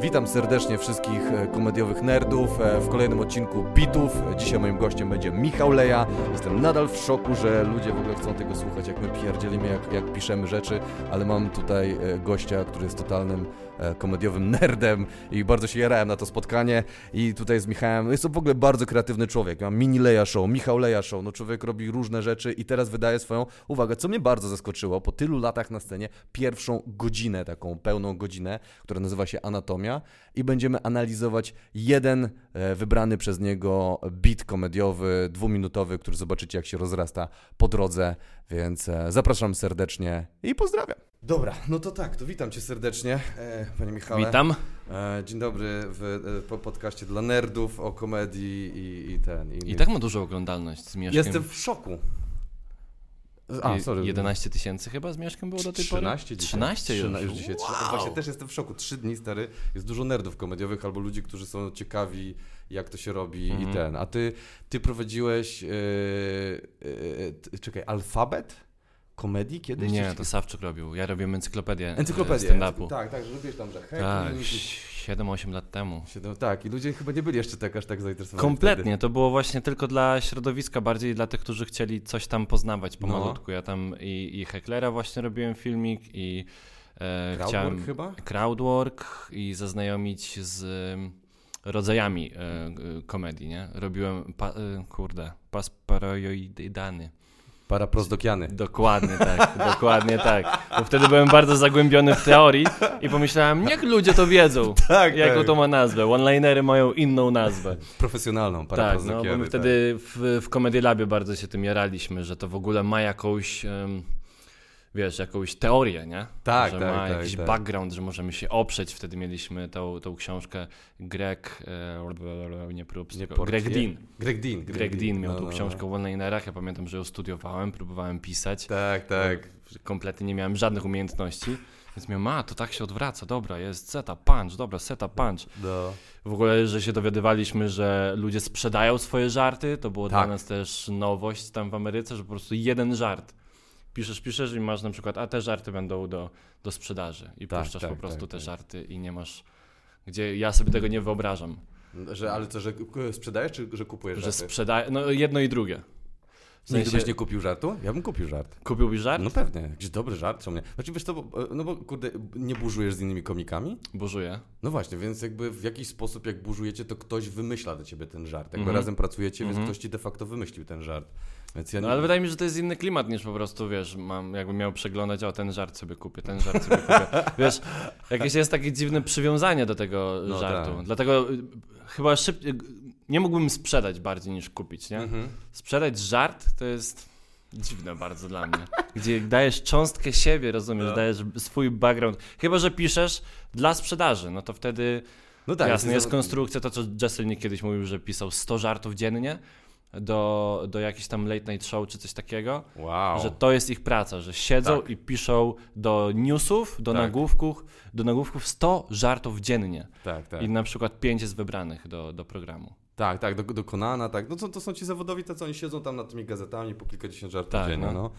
Witam serdecznie wszystkich e, komediowych nerdów e, w kolejnym odcinku Bitów. Dzisiaj moim gościem będzie Michał Leja. Jestem nadal w szoku, że ludzie w ogóle chcą tego słuchać, jak my pierdzielimy, jak, jak piszemy rzeczy, ale mam tutaj e, gościa, który jest totalnym komediowym nerdem i bardzo się jarałem na to spotkanie. I tutaj z Michałem, jest to w ogóle bardzo kreatywny człowiek, mam mini Leja Show, Michał Leja Show, no człowiek robi różne rzeczy i teraz wydaje swoją uwagę, co mnie bardzo zaskoczyło, po tylu latach na scenie, pierwszą godzinę, taką pełną godzinę, która nazywa się Anatomia, i będziemy analizować jeden e, wybrany przez niego beat komediowy, dwuminutowy, który zobaczycie jak się rozrasta po drodze, więc e, zapraszam serdecznie i pozdrawiam. Dobra, no to tak, to witam Cię serdecznie, e, Panie Michale. Witam. Dzień dobry w podcaście dla nerdów o komedii i, i ten. I, I tak ma dużą oglądalność z Mieszkiem. Jestem w szoku. A, sorry. 11 tysięcy chyba z Mieszkiem było do tej 13 pory? 13 już. 13 już dzisiaj. Wow. Właśnie też jestem w szoku. Trzy dni, stary. Jest dużo nerdów komediowych albo ludzi, którzy są ciekawi, jak to się robi mm -hmm. i mhm. ten. A ty, ty prowadziłeś, yy, yy, czekaj, alfabet? Komedii kiedyś? Nie, to Sawczuk robił. Ja robiłem encyklopedię, encyklopedię stand-upu. Tak, tak, że lubisz tam, że hej, Tak, 7-8 lat temu. 7, tak, i ludzie chyba nie byli jeszcze tak aż tak zainteresowani. Kompletnie, to było właśnie tylko dla środowiska, bardziej dla tych, którzy chcieli coś tam poznawać pomalutku. No. Ja tam i, i Hecklera właśnie robiłem filmik i e, crowdwork chciałem chyba? crowdwork i zaznajomić z rodzajami e, komedii, nie? Robiłem, pa, e, kurde, pas parajoidany. Paraprozdokiany. Dokładnie tak, dokładnie tak. Bo wtedy byłem bardzo zagłębiony w teorii i pomyślałem, niech ludzie to wiedzą, tak, jaką tak. to ma nazwę. One-linery mają inną nazwę. Profesjonalną, Tak, no, bo my wtedy tak. w, w Comedy Labie bardzo się tym jaraliśmy, że to w ogóle ma jakąś... Um, wiesz, jakąś teorię, nie? Tak, że tak, ma tak, jakiś tak. background, że możemy się oprzeć. Wtedy mieliśmy tą, tą książkę Greg, e, nie prób, nie Greg Dean. Greg Dean. Greg, Greg Dean miał no, tą no, książkę no. o one-linerach. Ja pamiętam, że ją studiowałem, próbowałem pisać. Tak, tak. Kompletnie nie miałem żadnych umiejętności. Więc miałem, a, to tak się odwraca, dobra, jest seta, punch, dobra, seta, punch. No. W ogóle, że się dowiadywaliśmy, że ludzie sprzedają swoje żarty, to było tak. dla nas też nowość tam w Ameryce, że po prostu jeden żart piszesz, piszesz i masz na przykład, a te żarty będą do, do sprzedaży i tak, puszczasz tak, po prostu tak, te tak. żarty i nie masz, gdzie ja sobie tego nie wyobrażam. Że, ale co, że sprzedajesz, czy że kupujesz Że sprzedaję, no jedno i drugie. W sensie... Nigdy byś nie kupił żartu? Ja bym kupił żart. Kupiłbyś żart? No pewnie. Jakiś dobry żart. Co mnie... Znaczy wiesz to, bo, no bo kurde, nie burzujesz z innymi komikami? Burzuję. No właśnie, więc jakby w jakiś sposób jak burzujecie, to ktoś wymyśla do ciebie ten żart. Jakby mm -hmm. razem pracujecie, więc mm -hmm. ktoś ci de facto wymyślił ten żart. Ja no, ale wydaje mi się, że to jest inny klimat niż po prostu, wiesz, mam, jakbym miał przeglądać, o ten żart sobie kupię, ten żart sobie kupię. Wiesz, jakieś jest takie dziwne przywiązanie do tego no żartu. Tak. Dlatego y, chyba szybciej, nie mógłbym sprzedać bardziej niż kupić, nie? Mhm. Sprzedać żart to jest dziwne bardzo dla mnie. Gdzie dajesz cząstkę siebie, rozumiesz, no. dajesz swój background. Chyba, że piszesz dla sprzedaży, no to wtedy no tak, jasne, jest konstrukcja, to co Jesselnik kiedyś mówił, że pisał 100 żartów dziennie, do, do jakiejś tam late night show czy coś takiego, wow. że to jest ich praca, że siedzą tak. i piszą do newsów, do tak. nagłówków, do nagłówków 100 żartów dziennie. Tak, tak. I na przykład 5 jest wybranych do, do programu. Tak, tak, do, do Konana, tak. No to, to są ci zawodowi, to co oni siedzą tam nad tymi gazetami po kilkadziesiąt żartów tak, dziennie, no. no.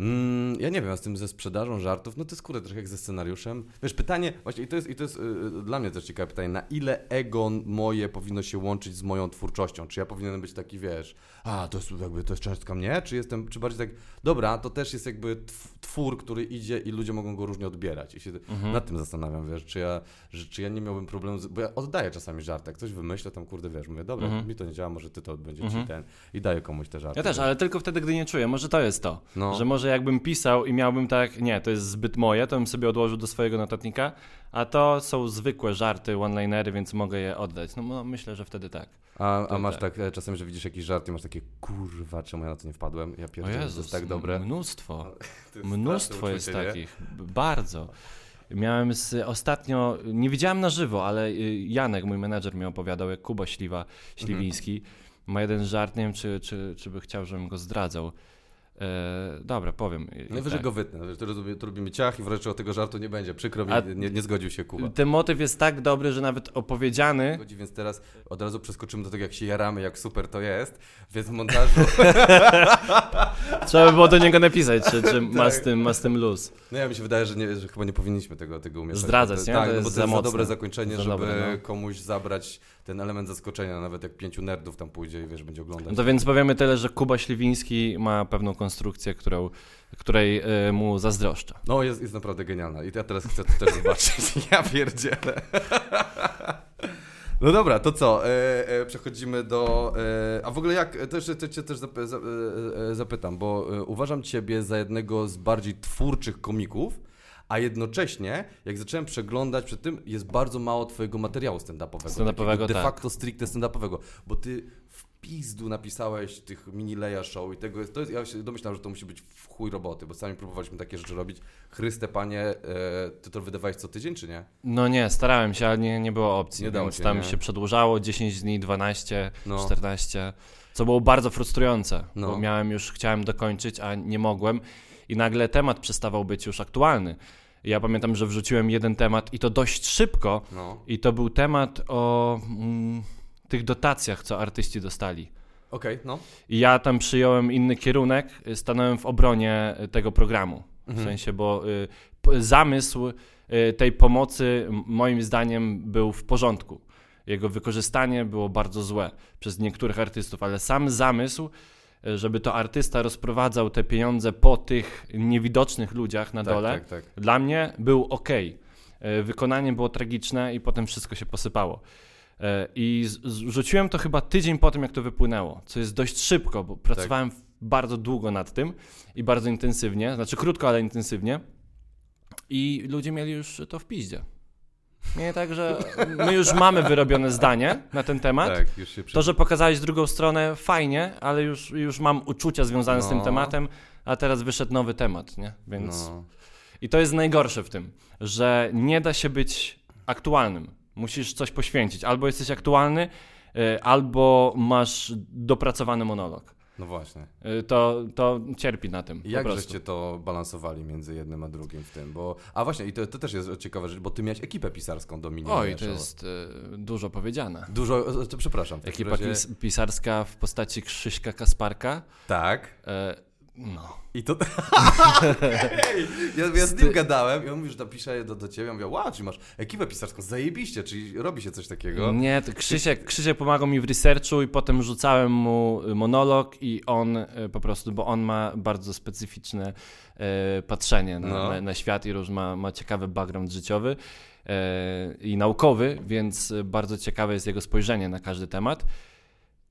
Mm, ja nie wiem, a z tym ze sprzedażą żartów, no to jest kurde trochę jak ze scenariuszem. Wiesz, pytanie, właśnie i to jest, i to jest yy, dla mnie też ciekawe pytanie, na ile ego moje powinno się łączyć z moją twórczością? Czy ja powinienem być taki, wiesz, a to jest jakby, to jest cząstka mnie? Czy jestem, czy bardziej tak, dobra, to też jest jakby twór, który idzie i ludzie mogą go różnie odbierać. I się mhm. nad tym zastanawiam, wiesz, czy ja, że, czy ja nie miałbym problemu, z, bo ja oddaję czasami żarty, jak coś wymyślę, tam kurde, wiesz, mówię, dobra, mhm. mi to nie działa, może ty to będzie mhm. ci ten i daję komuś te żarty. Ja też, ale tylko wtedy, gdy nie czuję, może to jest to, no. że może jakbym pisał i miałbym tak, nie, to jest zbyt moje, to bym sobie odłożył do swojego notatnika, a to są zwykłe żarty, one-linery, więc mogę je oddać. No, no myślę, że wtedy tak. A, a masz tak. tak. czasem, że widzisz jakiś żart i masz takie, kurwa, czemu ja na to nie wpadłem? Ja pierdolę, to jest tak dobre. Mnóstwo. Jest mnóstwo jest takich. Bardzo. Miałem z, ostatnio, nie widziałem na żywo, ale y, Janek, mój menedżer mi opowiadał, jak Kuba Śliwa, Śliwiński, mhm. ma jeden żart, nie wiem, czy, czy, czy by chciał, żebym go zdradzał E, dobra, powiem. Najwyżej tak. go wytnę. To, to robimy ciach i wreszcie o tego żartu nie będzie. Przykro mi, nie, nie, zgodził się Kuba. Ten motyw jest tak dobry, że nawet opowiedziany... Zgodzi, więc teraz od razu przeskoczymy do tego, jak się jaramy, jak super to jest. Więc w montażu... Trzeba by było do niego napisać, czy, czy tak. ma, z tym, ma z tym luz. No ja mi się wydaje, że, nie, że chyba nie powinniśmy tego, tego umieszczać. Zdradzać, nie? Tak, to no bo to jest za, za dobre zakończenie, za żeby dobre, no. komuś zabrać ten element zaskoczenia, nawet jak pięciu nerdów tam pójdzie i wiesz, będzie oglądać. No to więc powiemy tyle, że Kuba Śliwiński ma pewną konstrukcję, którą, której y, mu zazdroszczę. No, jest, jest naprawdę genialna i ja teraz chcę to też zobaczyć. ja pierdzielę. No dobra, to co? E, e, przechodzimy do. E, a w ogóle jak. To jeszcze cię też zap, zap, e, zapytam, bo e, uważam Ciebie za jednego z bardziej twórczych komików a jednocześnie, jak zacząłem przeglądać przed tym, jest bardzo mało twojego materiału stand-upowego. Stand-upowego, De tak. facto stricte stand-upowego, bo ty w pizdu napisałeś tych mini Leia show i tego jest, to jest, ja się domyślam, że to musi być w chuj roboty, bo sami próbowaliśmy takie rzeczy robić. Chryste panie, e, ty to wydawałeś co tydzień, czy nie? No nie, starałem się, ale nie, nie było opcji. Nie dało się, tam nie? się przedłużało 10 dni, 12, no. 14, co było bardzo frustrujące, no. bo miałem już, chciałem dokończyć, a nie mogłem i nagle temat przestawał być już aktualny. Ja pamiętam, że wrzuciłem jeden temat i to dość szybko. No. I to był temat o mm, tych dotacjach, co artyści dostali. Okej, okay, no. I ja tam przyjąłem inny kierunek, stanąłem w obronie tego programu. Mhm. W sensie, bo y, zamysł y, tej pomocy moim zdaniem był w porządku. Jego wykorzystanie było bardzo złe przez niektórych artystów, ale sam zamysł żeby to artysta rozprowadzał te pieniądze po tych niewidocznych ludziach na tak, dole, tak, tak. dla mnie był ok. Wykonanie było tragiczne i potem wszystko się posypało. E, I rzuciłem to chyba tydzień po tym, jak to wypłynęło, co jest dość szybko, bo pracowałem tak. bardzo długo nad tym i bardzo intensywnie, znaczy krótko, ale intensywnie. I ludzie mieli już to w piździe. Nie tak, że my już mamy wyrobione zdanie na ten temat. Tak, To, że pokazałeś drugą stronę, fajnie, ale już, już mam uczucia związane no. z tym no. tematem, a teraz wyszedł nowy temat, nie? Więc. No. I to jest najgorsze w tym, że nie da się być aktualnym. Musisz coś poświęcić. Albo jesteś aktualny, y, albo masz dopracowany monolog. No właśnie. Y, to, to cierpi na tym. I jak żeście to balansowali między jednym a drugim w tym? Bo, a właśnie, i to, to też jest ciekawa rzecz, bo ty miałeś ekipę pisarską do mini Oj, to jest y, dużo powiedziane. Dużo, to przepraszam. Ekipa razie... pisarska w postaci Krzyśka Kasparka. Tak. Y, no. I to... ja, ja z nim gadałem i on mówi, że napisze do, do ciebie. Ja mówię, wow, czyli masz ekipę pisarską, zajebiście, czyli robi się coś takiego. Nie, to Krzysiek, Krzysiek pomagał mi w researchu i potem rzucałem mu monolog i on e, po prostu, bo on ma bardzo specyficzne e, patrzenie na, no. na, na, świat i róż ma, ma ciekawy background życiowy e, i naukowy, więc bardzo ciekawe jest jego spojrzenie na każdy temat.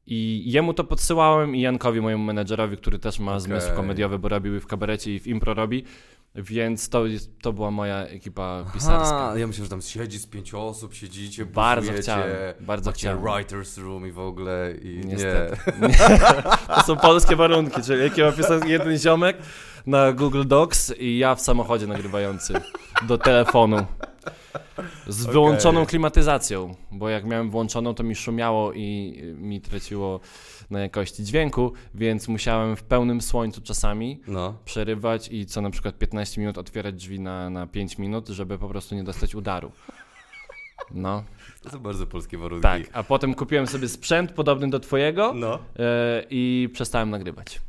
I jemu to podsyłałem i Jankowi, mojemu menedżerowi, który też ma okay. zmysł komediowy, bo robił w kabarecie i w impro robi. Więc to, jest, to była moja ekipa pisarska. Aha, ja myślę, że tam siedzi z pięciu osób, siedzicie, Bardzo chciałem, bardzo chciałem. writer's room i w ogóle i Niestety. nie. to są polskie warunki, czyli ekipa pisarska, jeden ziomek na Google Docs i ja w samochodzie nagrywający do telefonu. Z okay. wyłączoną klimatyzacją, bo jak miałem włączoną, to mi szumiało i mi traciło na jakości dźwięku, więc musiałem w pełnym słońcu czasami no. przerywać i co na przykład 15 minut otwierać drzwi na, na 5 minut, żeby po prostu nie dostać udaru. No. To są bardzo polskie warunki. Tak, a potem kupiłem sobie sprzęt podobny do twojego no. E, i przestałem nagrywać.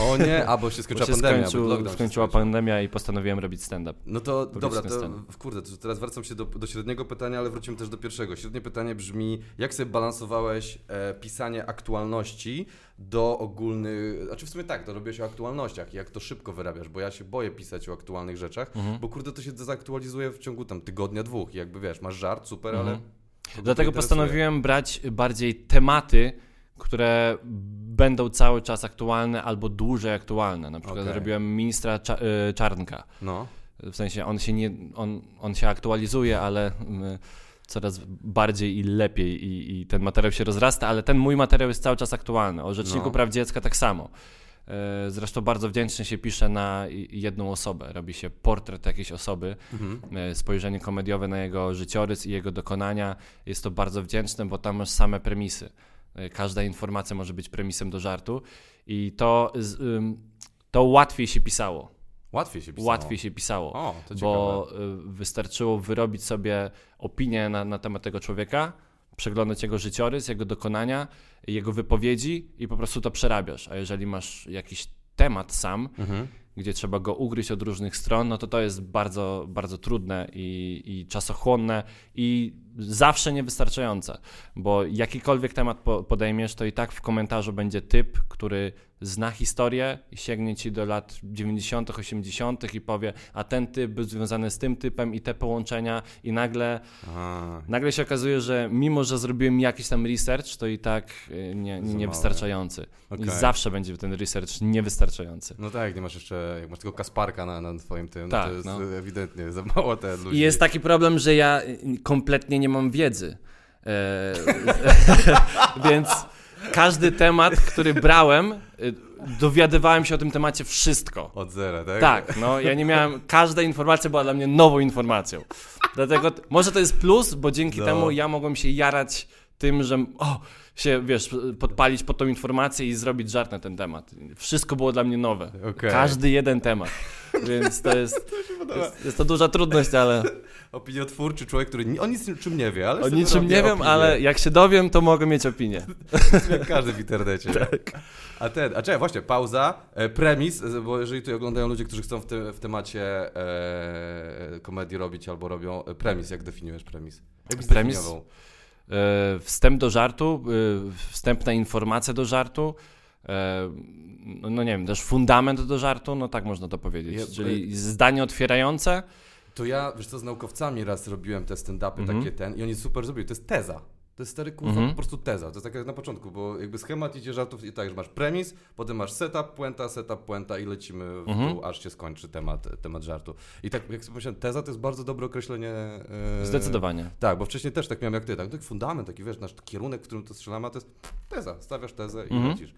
O nie, albo się skończyła się pandemia. Skończył, skończyła pandemia i postanowiłem robić stand-up. No to dobra, to w kurde, to teraz wracam się do, do, średniego pytania, ale wrócimy też do pierwszego. Średnie pytanie brzmi, jak sobie balansowałeś e, pisanie aktualności do ogólnych, znaczy w sumie tak, to robiłeś o aktualnościach i jak to szybko wyrabiasz, bo ja się boję pisać o aktualnych rzeczach, mhm. bo kurde to się zaktualizuje w ciągu tam tygodnia, dwóch i jakby wiesz, masz żart, super, mhm. ale... Dlatego postanowiłem brać bardziej tematy, które będą cały czas aktualne albo dłużej aktualne. Na przykład okay. zrobiłem ministra Cza y, Czarnka. No. W sensie on się, nie, on, on się aktualizuje, ale coraz bardziej i lepiej i, i, ten materiał się rozrasta, ale ten mój materiał jest cały czas aktualny. O Rzeczniku no. Praw Dziecka tak samo. E, zresztą bardzo wdzięcznie się pisze na jedną osobę. Robi się portret jakiejś osoby, mhm. E, spojrzenie komediowe na jego życiorys i jego dokonania. Jest to bardzo wdzięczne, bo tam masz same premisy. E, każda informacja może być premisem do żartu i to to łatwiej się pisało. Łatwiej się pisało. Łatwiej się pisało. O, to bo ciekawe. y, wystarczyło wyrobić sobie opinię na, na temat tego człowieka, przeglądać jego życiorys, jego dokonania, jego wypowiedzi i po prostu to przerabiasz. A jeżeli masz jakiś temat sam, Mhm. gdzie trzeba go ugryźć od różnych stron, no to to jest bardzo, bardzo trudne i, i czasochłonne i zawsze niewystarczające, bo jakikolwiek temat po, podejmiesz, to i tak w komentarzu będzie typ, który zna historię i sięgnie ci do lat 90., 80. i powie, a ten typ był związany z tym typem i te połączenia i nagle, A, nagle się okazuje, że mimo, że zrobiłem jakiś tam research, to i tak y, nie, Za niewystarczający. Okej. I zawsze będzie ten research niewystarczający. No tak, nie masz jeszcze, jak masz tylko Kasparka na, na twoim tym, Tak, no to jest no. ewidentnie za mało ten ludzi. I jest taki problem, że ja kompletnie nie mam wiedzy. E, więc każdy temat, który brałem, y, dowiadywałem się o tym temacie wszystko. Od zera, tak? Tak, no ja nie miałem, każda informacja była dla mnie nową informacją. Dlatego może to jest plus, bo dzięki No. temu ja mogłem się jarać tym, że o, się, wiesz, podpalić pod tą informację i zrobić żart na ten temat. Wszystko było dla mnie nowe. Okej. Każdy jeden temat. Więc to jest, jest, jest to duża trudność, ale Opiniotwórczy człowiek, który o niczym nie wie, ale o niczym nie wiem, opinię. ale jak się dowiem, to mogę mieć opinię. Jak każdy w internecie. tak. A ten, a czekaj, właśnie, pauza, e, premis, e, bo jeżeli tutaj oglądają ludzie, którzy chcą w, tym, w temacie e, komedii robić albo robią e, premis, jak definiujesz premis? Jak Premis? zdefiniował? E, Wstęp do żartu, e, wstępna informacja do żartu, e, no nie wiem, też fundament do żartu, no tak można to powiedzieć. Czyli zdanie otwierające, To ja, wiesz co, z naukowcami raz robiłem te stand-upy Mhm. takie ten i oni super zrobili, to jest teza. To jest stary kurwa, Mhm. po prostu teza. To jest tak jak na początku, bo jakby schemat idzie żartów i tak, że masz premis, potem masz setup, puenta, setup, puenta i lecimy w Mhm. dół, aż się skończy temat, temat żartu. I tak jak sobie pomyślałem, teza to jest bardzo dobre określenie. e, zdecydowanie. Tak, bo wcześniej też tak miałem jak ty, tak, taki fundament, taki wiesz, nasz kierunek, w którym to strzelamy, a to jest teza, stawiasz tezę i Mhm. lecisz.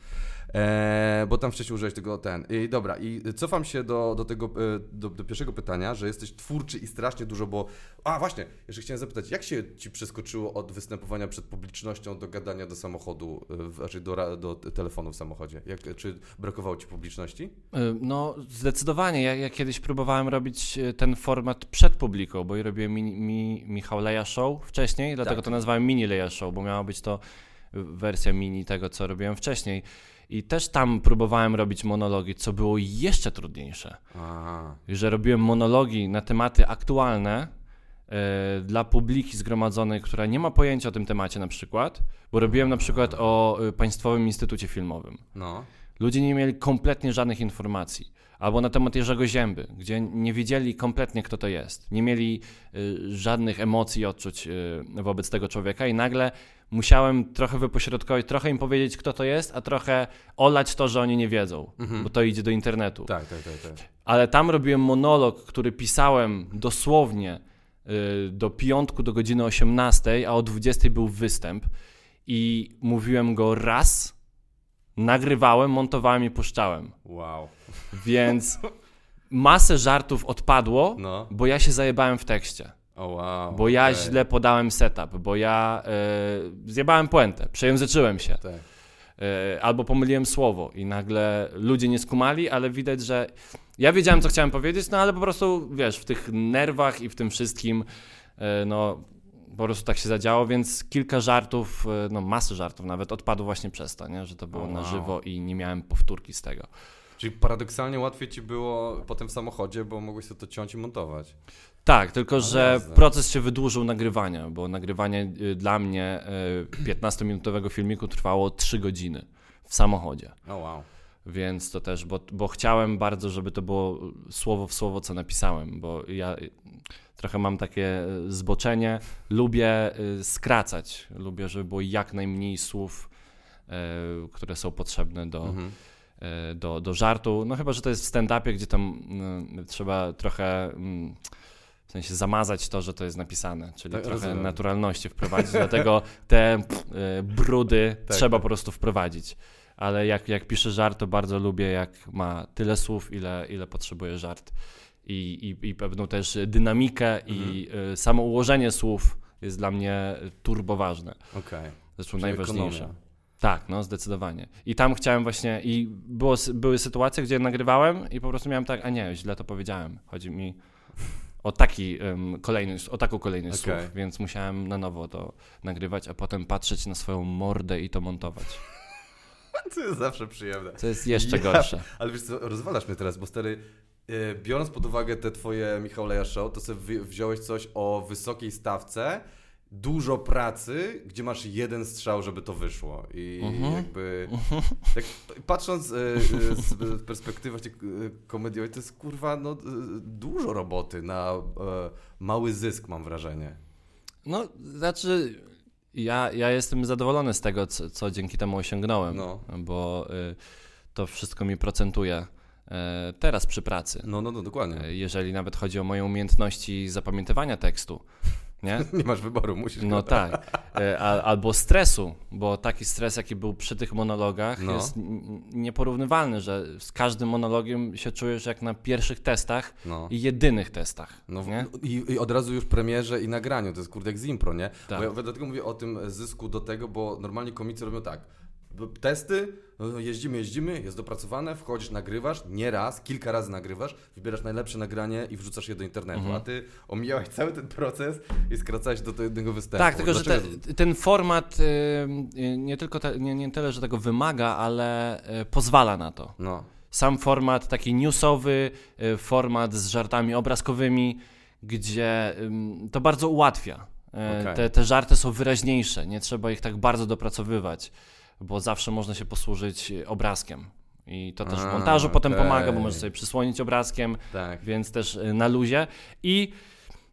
E, bo tam wcześniej użyłeś tego ten. I dobra, i cofam się do, do tego, e, do, do pierwszego pytania, że jesteś twórczy i strasznie dużo, bo... A właśnie, jeszcze chciałem zapytać, jak się ci przeskoczyło od występowania przed publicznością do gadania do samochodu, znaczy do, do telefonu w samochodzie? Jak, czy brakowało ci publiczności? E, No, zdecydowanie. Ja, ja kiedyś próbowałem robić ten format przed publiką, bo i robiłem mini, mi, Michał Leja Show wcześniej, dlatego Tak. to nazwałem Mini Leja Show, bo miała być to wersja mini tego, co robiłem wcześniej. I też tam próbowałem robić monologi, co było jeszcze trudniejsze. A, że robiłem monologi na tematy aktualne e, dla publiki zgromadzonej, która nie ma pojęcia o tym temacie na przykład, bo robiłem na przykład o e, Państwowym Instytucie Filmowym. no. Ludzie nie mieli kompletnie żadnych informacji. Albo na temat Jerzego Zięby, gdzie nie wiedzieli kompletnie, kto to jest. Nie mieli y, żadnych emocji i odczuć y, wobec tego człowieka i nagle musiałem trochę wypośrodkować, trochę im powiedzieć, kto to jest, a trochę olać to, że oni nie wiedzą, Mhm. bo to idzie do internetu. Tak, tak, tak, tak. Ale tam robiłem monolog, który pisałem dosłownie y, do piątku do godziny 18, a o 20 był występ i mówiłem go raz, nagrywałem, montowałem i puszczałem. Wow. Więc masę żartów odpadło, No. bo ja się zajebałem w tekście. O wow. Bo ja okej. źle podałem setup, bo ja y, zjebałem puentę, przejęzyczyłem się. Tak. E, albo pomyliłem słowo i nagle ludzie nie skumali, ale widać, że ja wiedziałem, co chciałem powiedzieć, no ale po prostu, wiesz, w tych nerwach i w tym wszystkim, e, no po prostu tak się zadziało, więc kilka żartów, e, no masy żartów nawet odpadło właśnie przez to, nie? że to było O, na wow. żywo i nie miałem powtórki z tego. Czyli paradoksalnie łatwiej ci było potem w samochodzie, bo mogłeś sobie to ciąć i montować. Tak, tylko że jazda. proces się wydłużył nagrywania, bo nagrywanie y, dla mnie y, 15-minutowego filmiku trwało 3 godziny w samochodzie. O wow. Więc to też, bo, bo chciałem bardzo, żeby to było słowo w słowo, co napisałem, bo ja y, trochę mam takie y, zboczenie, lubię y, skracać, lubię, żeby było jak najmniej słów, y, które są potrzebne do, Mhm. do, do żartu. No chyba, że to jest w stand-upie, gdzie tam y, trzeba trochę mm, w sensie zamazać to, że to jest napisane, czyli Tak, trochę rozumiem. naturalności wprowadzić, dlatego te brudy Tak, trzeba tak. po prostu wprowadzić. Ale jak, jak piszę żart, to bardzo lubię, jak ma tyle słów, ile, ile potrzebuje żart. I, i, I pewną też dynamikę i Mhm. y, samo ułożenie słów jest dla mnie turbo ważne. Okej. Zresztą Czyli najważniejsze. ekonomia. Tak, no zdecydowanie. I tam chciałem właśnie, i było, były sytuacje, gdzie nagrywałem i po prostu miałem tak, a nie, źle to powiedziałem. Chodzi mi o taki um, kolejny, o taką kolejność okay. słów, więc musiałem na nowo to nagrywać, a potem patrzeć na swoją mordę i to montować. To jest zawsze przyjemne. To jest jeszcze ja, gorsze. Ale wiesz co, rozwalasz mnie teraz, bo stary, e, biorąc pod uwagę te twoje Michał Leja Show, to sobie wziąłeś coś o wysokiej stawce, dużo pracy, gdzie masz jeden strzał, żeby to wyszło. I mhm. jakby tak, patrząc e, e, z perspektywy e, komediowej, to jest kurwa no, dużo roboty na mały zysk, mam wrażenie. No, znaczy ja, ja jestem zadowolony z tego, co, co dzięki temu osiągnąłem, no. bo y, to wszystko mi procentuje teraz przy pracy. No, no, no, dokładnie. Jeżeli nawet chodzi o moje umiejętności zapamiętywania tekstu, nie? nie masz wyboru, musisz. No tak. E, albo stresu, bo taki stres, jaki był przy tych monologach, no. jest nieporównywalny, że z każdym monologiem się czujesz jak na pierwszych testach no. i jedynych testach. No, nie? I, I, od razu już premierze i nagraniu, to jest kurde jak z impro, nie? Tak. Bo ja dlatego mówię o tym zysku do tego, bo normalnie komicy robią tak testy, no, jeździmy, jeździmy, jest dopracowane, wchodzisz, nagrywasz, nie raz, kilka razy nagrywasz, wybierasz najlepsze nagranie i wrzucasz je do internetu, mhm. a ty omijałeś cały ten proces i skracałeś do tego jednego występu. Tak, tylko Dlaczego? że te, ten format y, nie tylko te, nie, nie tyle, że tego wymaga, ale y, pozwala na to. No. Sam format taki newsowy, y, format z żartami obrazkowymi, gdzie to bardzo ułatwia. Okay. Te, te żarty są wyraźniejsze, nie trzeba ich tak bardzo dopracowywać bo zawsze można się posłużyć obrazkiem. I to też w montażu potem pomaga, bo możesz sobie przysłonić obrazkiem, tak. więc też y, na luzie. I,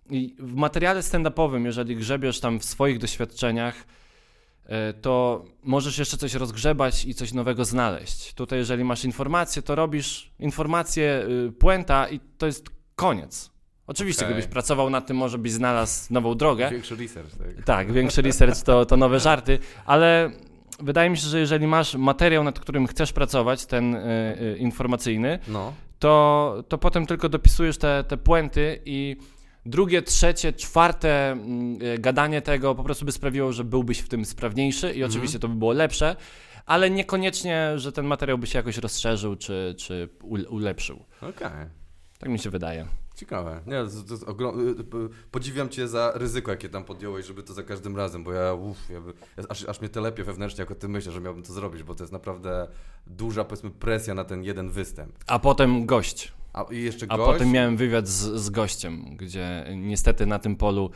I w materiale stand-upowym, jeżeli grzebiesz tam w swoich doświadczeniach, y, to możesz jeszcze coś rozgrzebać i coś nowego znaleźć. Tutaj, jeżeli masz informację, to robisz informację, y, puenta i to jest koniec. Oczywiście, okay. gdybyś pracował nad tym, może byś znalazł nową drogę. Większy research, tak? Tak, większy research to, to nowe żarty, ale wydaje mi się, że jeżeli masz materiał, nad którym chcesz pracować, ten y, y, informacyjny, no. to, to potem tylko dopisujesz te, te puenty i drugie, trzecie, czwarte y, gadanie tego po prostu by sprawiło, że byłbyś w tym sprawniejszy i mhm. oczywiście to by było lepsze, ale niekoniecznie, że ten materiał by się jakoś rozszerzył czy, czy ulepszył. Okej. Okay. Tak mi się wydaje. Ciekawe. Nie, to, to ogrom... Y, podziwiam cię za ryzyko, jakie tam podjąłeś, żeby to za każdym razem, bo ja, uff, ja by... aż, aż mnie telepie wewnętrznie, jako ty myślę, że miałbym to zrobić, bo to jest naprawdę duża, powiedzmy, presja na ten jeden występ. A potem gość. A, i jeszcze gość? A potem miałem wywiad z, z gościem, gdzie niestety na tym polu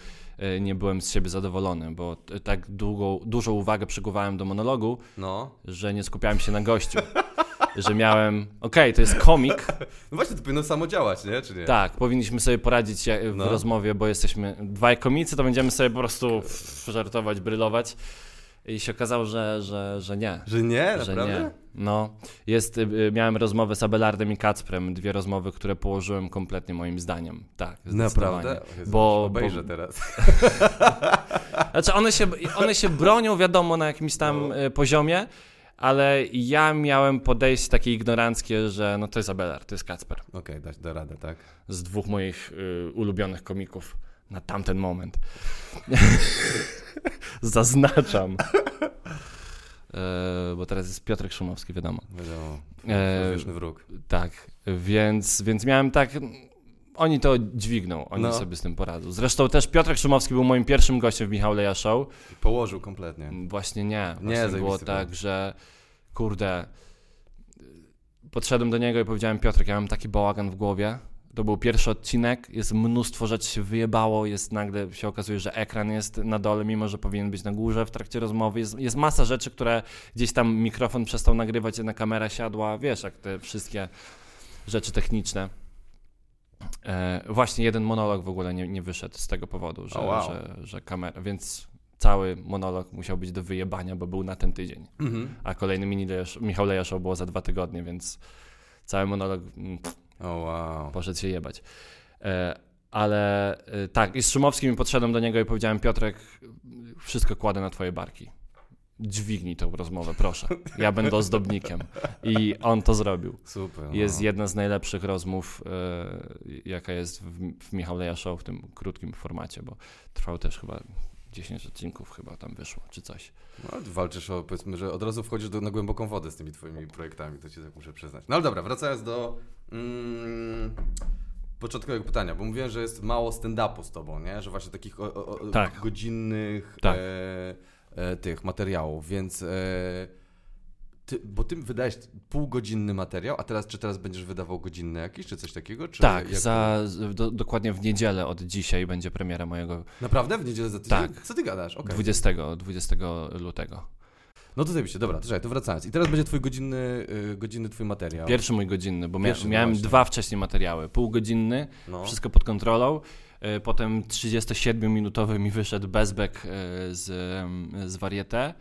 y, nie byłem z siebie zadowolony, bo tak długo, dużą uwagę przykuwałem do monologu, no. że nie skupiałem się na gościu. że miałem, okej, okay, to jest komik. No właśnie, to powinno samo działać, nie? Czy nie? Tak, powinniśmy sobie poradzić w no. rozmowie, bo jesteśmy dwaj komicy, to będziemy sobie po prostu żartować, brylować. I się okazało, że, że, że nie. Że nie? Że Naprawdę? nie. No, jest, y, miałem rozmowę z Abelardem i Kacprem, dwie rozmowy, które położyłem kompletnie moim zdaniem. Tak, Naprawdę? bo, obejrzę bo... teraz. Znaczy one się, one się bronią, wiadomo, na jakimś tam no. Y, poziomie, ale ja miałem podejście takie ignoranckie, że no to jest Abelard, to jest Kacper. Okej, okay, dać do radę, tak? Z dwóch moich y, ulubionych komików na tamten moment. Zaznaczam. E, bo teraz jest Piotrek Szumowski, wiadomo. Wiadomo, e, wróg. Tak, więc, więc miałem tak, oni to dźwigną, oni no. sobie z tym poradzą. Zresztą też Piotrek Szumowski był moim pierwszym gościem w Michał Leja Show. Położył kompletnie. Właśnie nie. Właśnie nie, było tak, że kurde, podszedłem do niego i powiedziałem Piotrek, ja mam taki bałagan w głowie. To był pierwszy odcinek, jest mnóstwo rzeczy się wyjebało, jest nagle się okazuje, że ekran jest na dole, mimo że powinien być na górze w trakcie rozmowy. Jest, jest masa rzeczy, które gdzieś tam mikrofon przestał nagrywać, jedna kamera siadła, wiesz, jak te wszystkie rzeczy techniczne. E, właśnie jeden monolog w ogóle nie, nie wyszedł z tego powodu, że, oh, wow. że, że kamera, więc cały monolog musiał być do wyjebania, bo był na ten tydzień. Mm-hmm. A kolejny mini Lejasz, Michał Lejaszow było za dwa tygodnie, więc cały monolog mm, pff, oh, wow. poszedł się jebać. E, ale e, tak, i z Szumowskim podszedłem do niego i powiedziałem, Piotrek, wszystko kładę na twoje barki dźwignij tą rozmowę, proszę. Ja będę ozdobnikiem. I on to zrobił. Super. No. Jest jedna z najlepszych rozmów, e, jaka jest w, w Michał Leja Show w tym krótkim formacie, bo trwał też chyba 10 odcinków chyba tam wyszło, czy coś. No, walczysz o, powiedzmy, że od razu wchodzisz do, na głęboką wodę z tymi twoimi projektami, to ci tak muszę przyznać. No ale dobra, wracając do mm, początkowego pytania, bo mówiłem, że jest mało stand-upu z tobą, nie? Że właśnie takich o, o, tak. godzinnych tak. E, tych materiałów, więc... E, ty, bo ty wydałeś półgodzinny materiał, a teraz czy teraz będziesz wydawał godzinny jakiś, czy coś takiego? Czy tak, jak... za, do, dokładnie w niedzielę od dzisiaj będzie premiera mojego... Naprawdę? W niedzielę za tydzień? Tak. Co ty gadasz? Okay. 20, 20 lutego. No to zajebiście, dobra, to, to wracając. I teraz będzie twój godzinny, yy, godzinny twój materiał. Pierwszy mój godzinny, bo mia miałem właśnie. dwa wcześniej materiały. Półgodzinny, no. wszystko pod kontrolą. Yy, potem 37-minutowy mi wyszedł bezbek yy, z, z Varieté.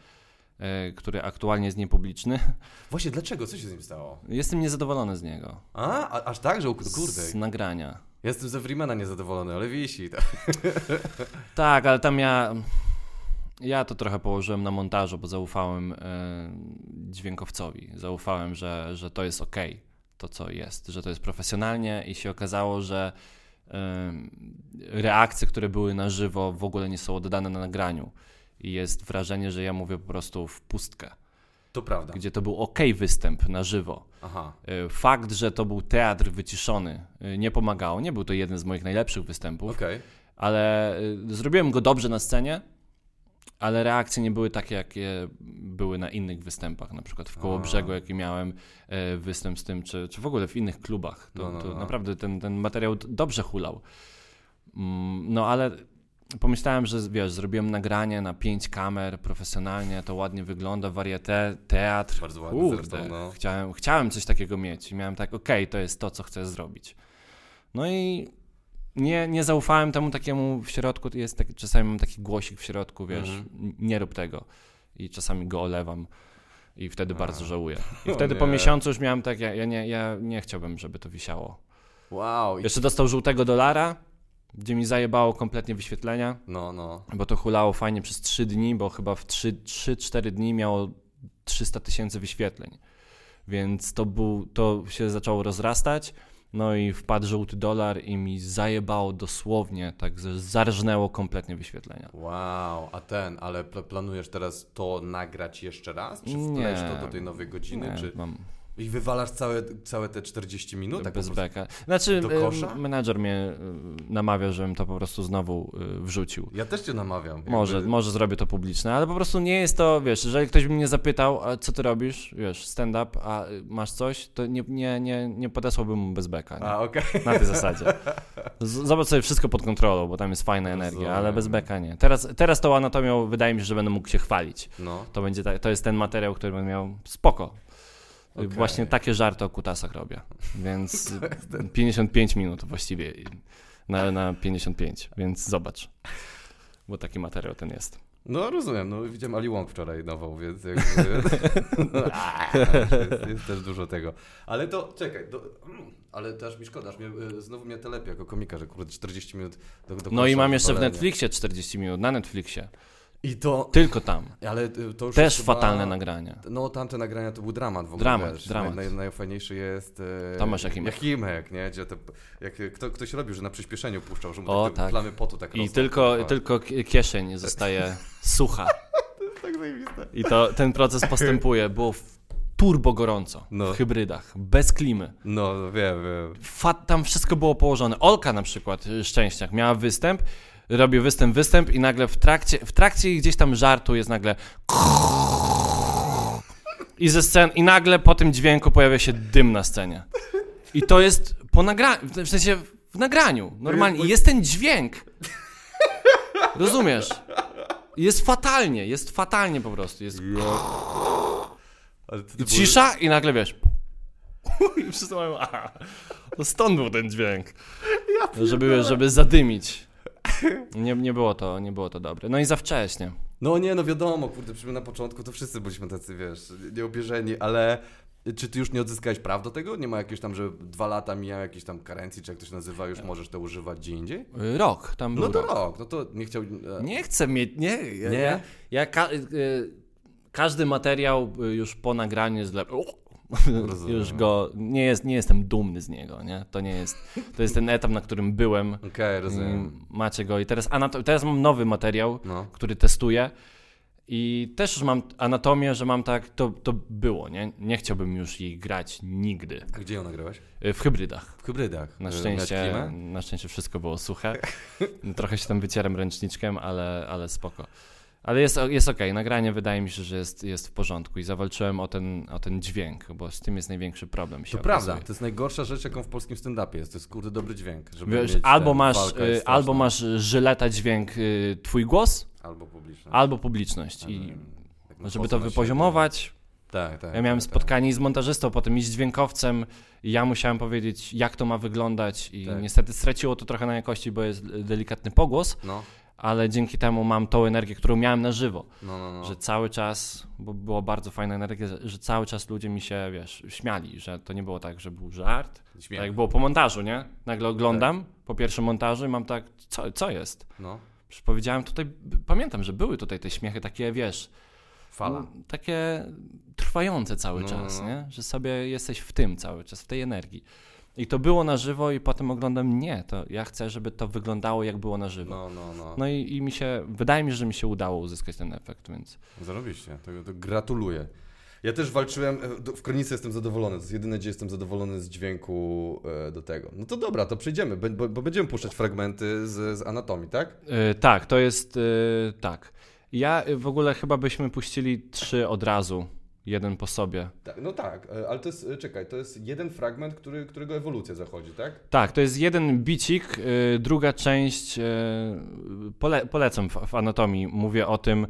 E, który aktualnie jest niepubliczny. Właśnie, dlaczego? Co się z nim stało? Jestem niezadowolony z niego. A, a aż tak, że kurde. Z nagrania. Jestem ze Freemana niezadowolony, ale wisi. tak, ale tam ja... Ja to trochę położyłem na montażu, bo zaufałem e, dźwiękowcowi. Zaufałem, że, że to jest ok, to co jest, że to jest profesjonalnie i się okazało, że e, reakcje, które były na żywo w ogóle nie są oddane na nagraniu i jest wrażenie, że ja mówię po prostu w pustkę. To prawda. Gdzie to był ok występ na żywo. Aha. E, fakt, że to był teatr wyciszony, e, nie pomagało. Nie był to jeden z moich najlepszych występów, okay. ale e, zrobiłem go dobrze na scenie, ale reakcje nie były takie, jakie były na innych występach, na przykład w Kołobrzegu, jaki miałem występ z tym, czy, czy w ogóle w innych klubach. To, no, no, no. to naprawdę ten, ten materiał dobrze hulał. Mm, no ale pomyślałem, że wiesz, zrobiłem nagranie na pięć kamer profesjonalnie, to ładnie wygląda, warieté, teatr. Bardzo ładnie Kurde, zresztą, no. chciałem, chciałem coś takiego mieć i miałem tak, okej, okay, to jest to, co chcę zrobić. No i nie, nie zaufałem temu takiemu w środku, jest taki, czasami mam taki głosik w środku, wiesz, mhm. nie rób tego. I czasami go olewam i wtedy A. bardzo żałuję. I wtedy po miesiącu już miałem tak, ja, ja, nie, ja nie chciałbym, żeby to wisiało. Wow. Jeszcze dostał żółtego dolara, gdzie mi zajebało kompletnie wyświetlenia. No, no. Bo to hulało fajnie przez 3 dni, bo chyba w 3-4 dni miało 300 tysięcy wyświetleń. Więc to, był, to się zaczęło rozrastać. No i wpadł żółty dolar i mi zajebało dosłownie, tak zarżnęło kompletnie wyświetlenia. Wow, a ten, ale planujesz teraz to nagrać jeszcze raz? Czy wkleść to do tej nowej godziny? Nie, czy... mam, i wywalasz całe, całe te 40 minut? Tak bez beka. Znaczy, menadżer mnie y, namawia, żebym to po prostu znowu y, wrzucił. Ja też cię namawiam. Może, jakby... może zrobię to publiczne, ale po prostu nie jest to, wiesz, jeżeli ktoś by mnie zapytał, a co ty robisz, wiesz, stand-up, a masz coś, to nie, nie, nie, nie podesłałbym mu bez beka. Nie? A, okej. Okay. Na tej zasadzie. Zobacz sobie wszystko pod kontrolą, bo tam jest fajna energia, ale bez beka nie. Teraz, teraz tą anatomią wydaje mi się, że będę mógł się chwalić. No. To, będzie ta, to jest ten materiał, który będę miał spoko. Okay. Właśnie takie żarty o kutasach robię. Więc 55 minut właściwie na, na 55, więc zobacz. Bo taki materiał ten jest. No rozumiem, no widziałem Ali Wong wczoraj nową, więc jakby, no, jest, jest, też dużo tego. Ale to, czekaj, do, ale też mi szkoda, mnie, e, znowu mnie telepie jako komika, że kurde 40 minut do, do No i mam jeszcze w Netflixie 40 minut, na Netflixie. I to... Tylko tam. Ale y, to już Też chyba... fatalne nagrania. No tamte nagrania to był dramat w ogóle. Dramat, wiesz. dramat. Naj, najfajniejszy jest... E... Tomasz Jachimek. Jachimek, nie? Gdzie te, jak kto, ktoś robił, że na przyspieszeniu puszczał, że mu o, tak. plamy potu tak I rosną, tylko, tylko kieszeń zostaje sucha. to jest tak zajebiste. I to, ten proces postępuje, bo turbo gorąco no. w hybrydach, bez klimy. No, wiem, wiem. Fat, tam wszystko było położone. Olka na przykład, Szczęśniak, miała występ robię występ, występ i nagle w trakcie, w trakcie gdzieś tam żartu jest nagle i ze scen, i nagle po tym dźwięku pojawia się dym na scenie. I to jest po nagraniu, w sensie w nagraniu, normalnie. I jest ten dźwięk. Rozumiesz? Jest fatalnie, jest fatalnie po prostu. Jest... I cisza i nagle wiesz. I wszyscy mają, aha, to stąd był ten dźwięk. Ja żeby, żeby zadymić. Nie, nie było to, nie było to dobre. No i za wcześnie. No nie, no wiadomo, kurde, przy na początku to wszyscy byliśmy tacy, wiesz, nieobierzeni, ale czy ty już nie odzyskałeś praw do tego? Nie ma jakiegoś tam, że dwa lata mija jakiejś tam karencji, czy jak to się nazywa, już możesz to używać gdzie indziej? Rok, tam był No to rok. rok, no to nie chciał... E, nie chcę mieć, nie. Ja, nie? Ja, ja ka y, każdy materiał y, już po nagraniu jest dla... już go, nie, jest, nie jestem dumny z niego, nie? To nie jest, to jest ten etap, na którym byłem. Okej, okay, rozumiem. Macie go i teraz, anato- teraz mam nowy materiał, no. który testuję i też już mam anatomię, że mam tak, to, to było, nie? Nie chciałbym już jej grać nigdy. A gdzie ją nagrałeś? W hybrydach. W hybrydach. Na szczęście, na szczęście wszystko było suche. Trochę się tam wycieram ręczniczkiem, ale, ale spoko. Ale jest, jest okej, okay. nagranie wydaje mi się, że jest, jest w porządku i zawalczyłem o ten, o ten dźwięk, bo z tym jest największy problem. to prawda, to jest najgorsza rzecz, jaką w polskim stand-upie jest, to jest kurde dobry dźwięk. Wiesz, albo, masz, y, albo masz żyleta dźwięk y, twój głos, albo publiczność. Albo publiczność. I tak żeby to wypoziomować, tak, tak, ja miałem tak, spotkanie tak. z montażystą, potem i z dźwiękowcem i ja musiałem powiedzieć, jak to ma wyglądać i tak. niestety straciło to trochę na jakości, bo jest delikatny pogłos, no ale dzięki temu mam tą energię, którą miałem na żywo. No, no, no. Że cały czas, bo była bardzo fajna energia, że cały czas ludzie mi się, wiesz, śmiali, że to nie było tak, że był żart. Śmiech. Tak jak było po montażu, nie? Nagle oglądam tak. po pierwszym montażu i mam tak, co, co jest? No. Przecież powiedziałem tutaj, pamiętam, że były tutaj te śmiechy takie, wiesz... Fala. Takie trwające cały no, czas, no, nie? Że sobie jesteś w tym cały czas, w tej energii. I to było na żywo i potem oglądam, nie, to ja chcę, żeby to wyglądało jak było na żywo. No, no, no. No i, i mi się, wydaje mi się, że mi się udało uzyskać ten efekt, więc... Zarobiście, to, to gratuluję. Ja też walczyłem, e, w Kronice jestem zadowolony, to jest jedyne, gdzie jestem zadowolony z dźwięku e, do tego. No to dobra, to przejdziemy, bo, bo będziemy puszczać fragmenty z, z anatomii, tak? Yy, tak, to jest, yy, tak. Ja w ogóle chyba byśmy puścili trzy od razu jeden po sobie. Tak, no tak, e, ale to jest, e, czekaj, to jest jeden fragment, który, którego ewolucja zachodzi, tak? Tak, to jest jeden bicik, yy, druga część, yy, pole, polecam w, w, anatomii, mówię o tym,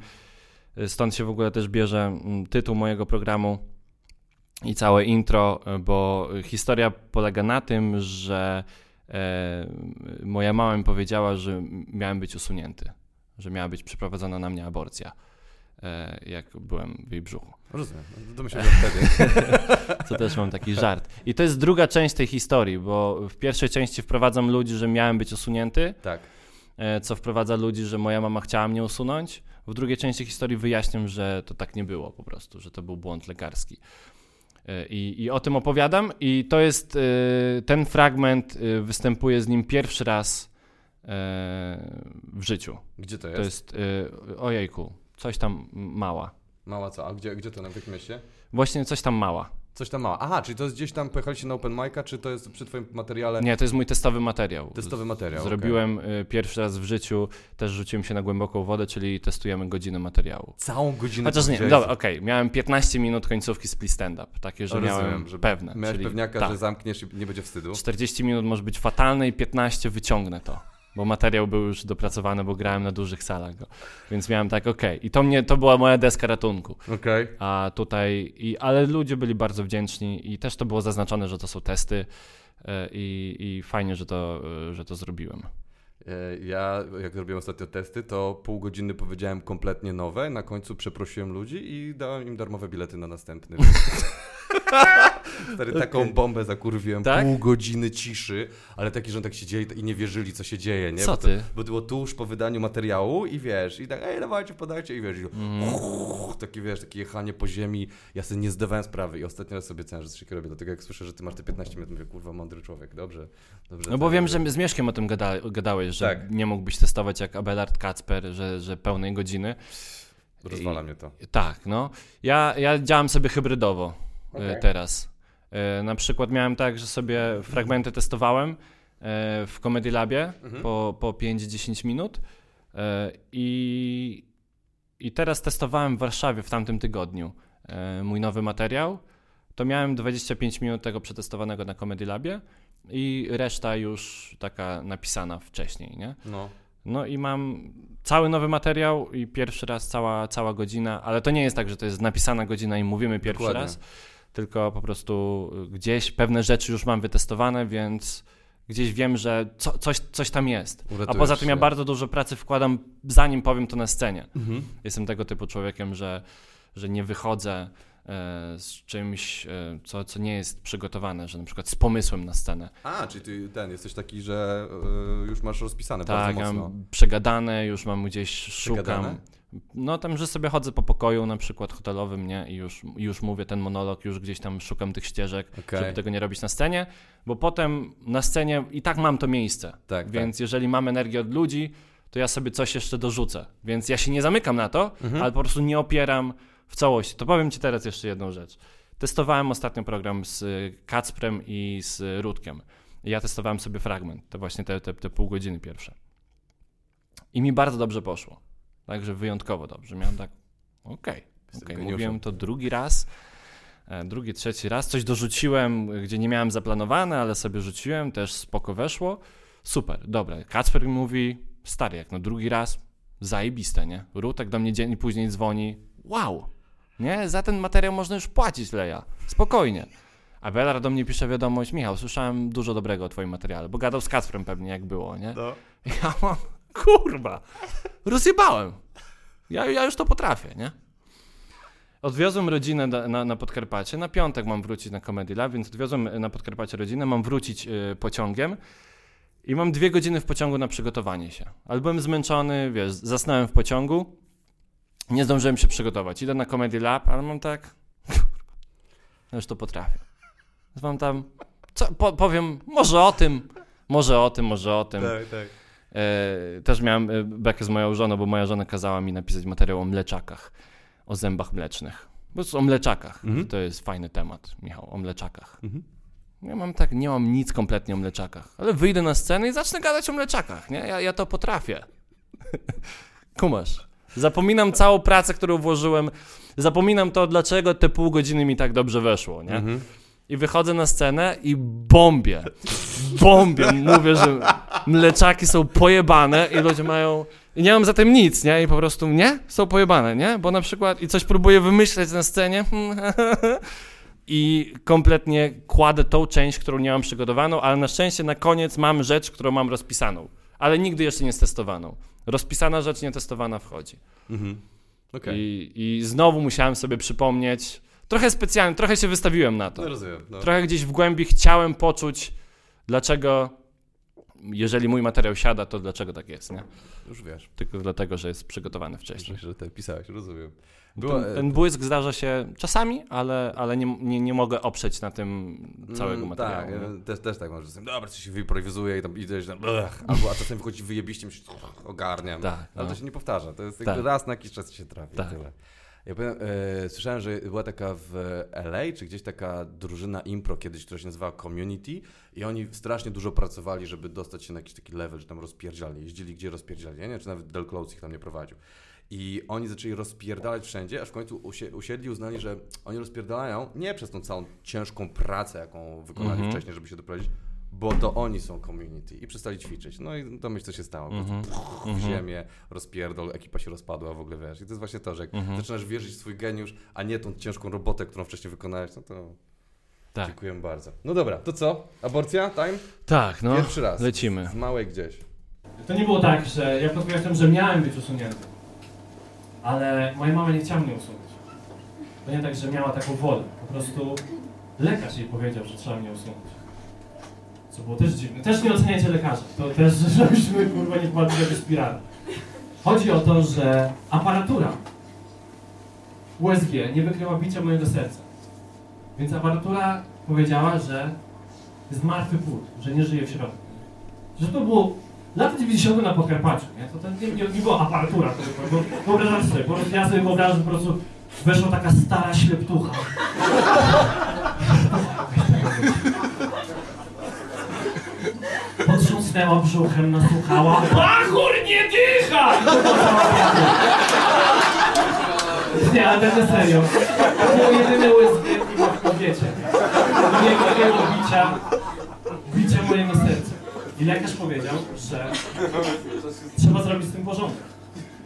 stąd się w ogóle też bierze tytuł mojego programu i całe intro, bo historia polega na tym, że moja mama mi powiedziała, że miałem być usunięty, że miała być przeprowadzona na mnie aborcja. E, jak byłem w jej brzuchu. Rozumiem, domyślam wtedy. Co też mam taki żart. I to jest druga część tej historii, bo w pierwszej części wprowadzam ludzi, że miałem być usunięty. Tak. E, co wprowadza ludzi, że moja mama chciała mnie usunąć. W drugiej części historii wyjaśniam, że to tak nie było po prostu, że to był błąd lekarski. E, I, I, o tym opowiadam, i to jest ten fragment, występuje z nim pierwszy raz w życiu. Gdzie to jest? To jest, ojejku, Coś tam mała. Mała co? A gdzie, gdzie to, na jakim mieście? Właśnie coś tam mała. Coś tam mała. Aha, czyli to jest gdzieś tam, pojechaliście na open mic'a, czy to jest przy twoim materiale? Nie, to jest mój testowy materiał. Testowy materiał, Zrobiłem okay. pierwszy raz w życiu, też rzuciłem się na głęboką wodę, czyli testujemy godzinę materiału. Całą godzinę? Chociaż nie, dobra, okej, okay. miałem 15 minut końcówki split stand-up, takie, że Rozumiem, miałem że pewne. Miałeś czyli, pewniaka, tak. że zamkniesz i nie będzie wstydu? 40 minut może być fatalne i 15 wyciągnę to bo materiał był już dopracowany, bo grałem na dużych salach go. Więc miałem tak, okej. Okay. I to mnie, to była moja deska ratunku. Okej. Okay. A tutaj, i, ale ludzie byli bardzo wdzięczni i też to było zaznaczone, że to są testy e, i, i fajnie, że to, e, że to zrobiłem. E, ja, jak zrobiłem ostatnio testy, to pół godziny powiedziałem kompletnie nowe, na końcu przeprosiłem ludzi i dałem im darmowe bilety na następny. Stary, taką okay. bombę zakurwiłem, tak? pół godziny ciszy, ale taki, że on tak się dzieje i nie wierzyli, co się dzieje, nie? Co bo to, ty? Bo było tuż po wydaniu materiału i wiesz, i tak, ej, dawajcie, podajcie i wiesz, i mm. takie, wiesz, takie jechanie po ziemi, ja sobie nie zdawałem sprawy i ostatnio raz sobie obiecałem, że coś robię, dlatego jak słyszę, że ty masz te 15 minut, mówię, kurwa, mądry człowiek, dobrze, dobrze. No bo wiem, że z Mieszkiem o tym gada, gadałeś, że tak. nie mógłbyś testować jak Abelard Kacper, że, że pełnej godziny. Rozwala mnie to. Tak, no. Ja, ja działam sobie hybrydowo okay. teraz. E, na przykład miałem tak, że sobie fragmenty testowałem e, w Comedy Labie mhm. po, po 5-10 minut e, i, i teraz testowałem w Warszawie w tamtym tygodniu mój nowy materiał. To miałem 25 minut tego przetestowanego na Comedy Labie i reszta już taka napisana wcześniej, nie? No. No i mam cały nowy materiał i pierwszy raz cała, cała godzina, ale to nie jest tak, że to jest napisana godzina i mówimy pierwszy Dokładnie. raz tylko po prostu gdzieś pewne rzeczy już mam wytestowane, więc gdzieś wiem, że co, coś, coś tam jest. Uratujesz A poza tym ja bardzo dużo pracy wkładam, zanim powiem to na scenie. Mhm. Jestem tego typu człowiekiem, że, że nie wychodzę e, z czymś, e, co, co nie jest przygotowane, że na przykład z pomysłem na scenę. A, czyli ty ten, jesteś taki, że e, już masz rozpisane tak, bardzo mocno. mam przegadane, już mam gdzieś, szukam. No tam, że sobie chodzę po pokoju na przykład hotelowym, nie? I już, już mówię ten monolog, już gdzieś tam szukam tych ścieżek, okay. żeby tego nie robić na scenie, bo potem na scenie i tak mam to miejsce. Tak, Więc tak. jeżeli mam energię od ludzi, to ja sobie coś jeszcze dorzucę. Więc ja się nie zamykam na to, mhm. ale po prostu nie opieram w całości. To powiem Ci teraz jeszcze jedną rzecz. Testowałem ostatnio program z Kacprem i z Rutkiem. Ja testowałem sobie fragment, to właśnie te, te, te pół godziny pierwsze. I mi bardzo dobrze poszło. Także wyjątkowo dobrze. Miałem tak, okej, okay, okay. mówiłem to drugi raz, e, drugi, trzeci raz. Coś dorzuciłem, gdzie nie miałem zaplanowane, ale sobie rzuciłem, też spoko weszło. Super, dobra. Kacper mówi, stary, jak no drugi raz, zajebiste, nie? Rutek do mnie dzień później dzwoni, wow, nie? Za ten materiał można już płacić, Leja. Spokojnie. A Belar do mnie pisze wiadomość, Michał, słyszałem dużo dobrego o twoim materiale, bo gadał z Kacprem pewnie, jak było, nie? No. Ja mam, kurwa, rozjebałem. Ja, ja już to potrafię, nie? Odwiozłem rodzinę na, na, na, Podkarpacie. Na piątek mam wrócić na Comedy Lab, więc odwiozłem na Podkarpacie rodzinę. Mam wrócić y, pociągiem i mam dwie godziny w pociągu na przygotowanie się. Ale byłem zmęczony, wiesz, zasnąłem w pociągu. Nie zdążyłem się przygotować. Idę na Comedy Lab, ale mam tak... Ja już to potrafię. Mam tam... Co, po, powiem, może o tym, może o tym, może o tym. Tak, tak. E, też miałem e, bekę z moją żoną, bo moja żona kazała mi napisać materiał o mleczakach, o zębach mlecznych. Po prostu o mleczakach. Mhm. To jest fajny temat, Michał, o mleczakach. Mhm. Ja mam tak, nie mam nic kompletnie o mleczakach, ale wyjdę na scenę i zacznę gadać o mleczakach, nie? Ja, ja to potrafię. Kumasz. Zapominam całą pracę, którą włożyłem. Zapominam to, dlaczego te pół godziny mi tak dobrze weszło, nie? Mhm. I wychodzę na scenę i bombię. Bombię. Mówię, że mleczaki są pojebane i ludzie mają... I nie mam za tym nic, nie? I po prostu, nie? Są pojebane, nie? Bo na przykład i coś próbuję wymyśleć na scenie i kompletnie kładę tą część, którą nie mam przygotowaną, ale na szczęście na koniec mam rzecz, którą mam rozpisaną, ale nigdy jeszcze nie stestowaną. Rozpisana rzecz, nietestowana wchodzi. Mhm. Okay. I, I znowu musiałem sobie przypomnieć, trochę specjalnie, trochę się wystawiłem na to. No rozumiem. No. Trochę gdzieś w głębi chciałem poczuć, dlaczego, jeżeli mój materiał siada, to dlaczego tak jest, nie? Już wiesz. Tylko dlatego, że jest przygotowany wcześniej. Że ty pisałeś, rozumiem. Była... Ten, ten, błysk zdarza się czasami, ale, ale nie, nie, nie mogę oprzeć na tym całego mm, materiału. Tak, też, też tak może czasem, dobra, coś się wyprowizuje i tam idziesz tam, albo a czasem wychodzi wyjebiście, myślisz, ogarniam. Tak, ale no. to się nie powtarza, to jest tak. raz na jakiś czas się trafi. Tak. Tyle. Ja powiem, e, słyszałem, że była taka w LA, czy gdzieś taka drużyna impro kiedyś, która się nazywała Community i oni strasznie dużo pracowali, żeby dostać się na jakiś taki level, że tam rozpierdziali, jeździli gdzie rozpierdziali, nie? Czy nawet Del Close ich tam nie prowadził. I oni zaczęli rozpierdalać wszędzie, aż w końcu usiedli uznali, że oni rozpierdalają nie przez tą całą ciężką pracę, jaką wykonali mm -hmm. wcześniej, żeby się doprowadzić, bo to oni są community i przestali ćwiczyć. No i to myślę, co się stało. Mm -hmm. w mm -hmm. ziemię, rozpierdol, ekipa się rozpadła w ogóle, wiesz. I to jest właśnie to, że jak mm -hmm. zaczynasz wierzyć w swój geniusz, a nie tą ciężką robotę, którą wcześniej wykonałeś, no to tak. dziękuję bardzo. No dobra, to co? Aborcja? Time? Tak, no. Pierwszy raz. Lecimy. Z małej gdzieś. To nie było tak, że ja podkreślam, że miałem być usunięty ale moja mama nie chciała mnie usunąć. To nie tak, że miała taką wolę. Po prostu lekarz jej powiedział, że trzeba mnie usunąć. Co było też dziwne. Też nie oceniajcie lekarza. To też, żebyśmy kurwa nie wpadli do spirali. Chodzi o to, że aparatura USG nie wykryła bicia mojego serca. Więc aparatura powiedziała, że jest martwy płód, że nie żyje w środku. Że to było Lata 90. na Podkarpaciu, nie? To, to nie, nie, nie była aparatura, to, bo wyobrażam sobie, po prostu ja sobie wyobrażam, że po prostu weszła taka stara śleptucha. Potrząsnęła brzuchem, nasłuchała. Bachur nie dycha! Nie, ale na serio. To było jedyne USG w kobiecie. Nie jego bicia, bicia mojego serca. I lekarz powiedział, że trzeba zrobić z tym porządek,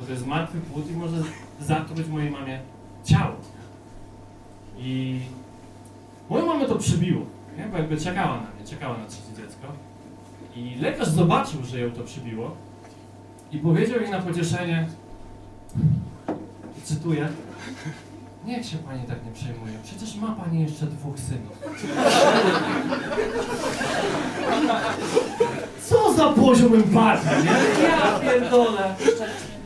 bo to jest martwy płód i może zatruć mojej mamie ciało. I moją mamę to przybiło, nie? bo jakby czekała na mnie, czekała na trzecie dziecko. I lekarz zobaczył, że ją to przybiło i powiedział jej na pocieszenie, cytuję, Niech się pani tak nie przejmuje. Przecież ma pani jeszcze dwóch synów. Co za poziom empatii, nie? Ja pierdolę.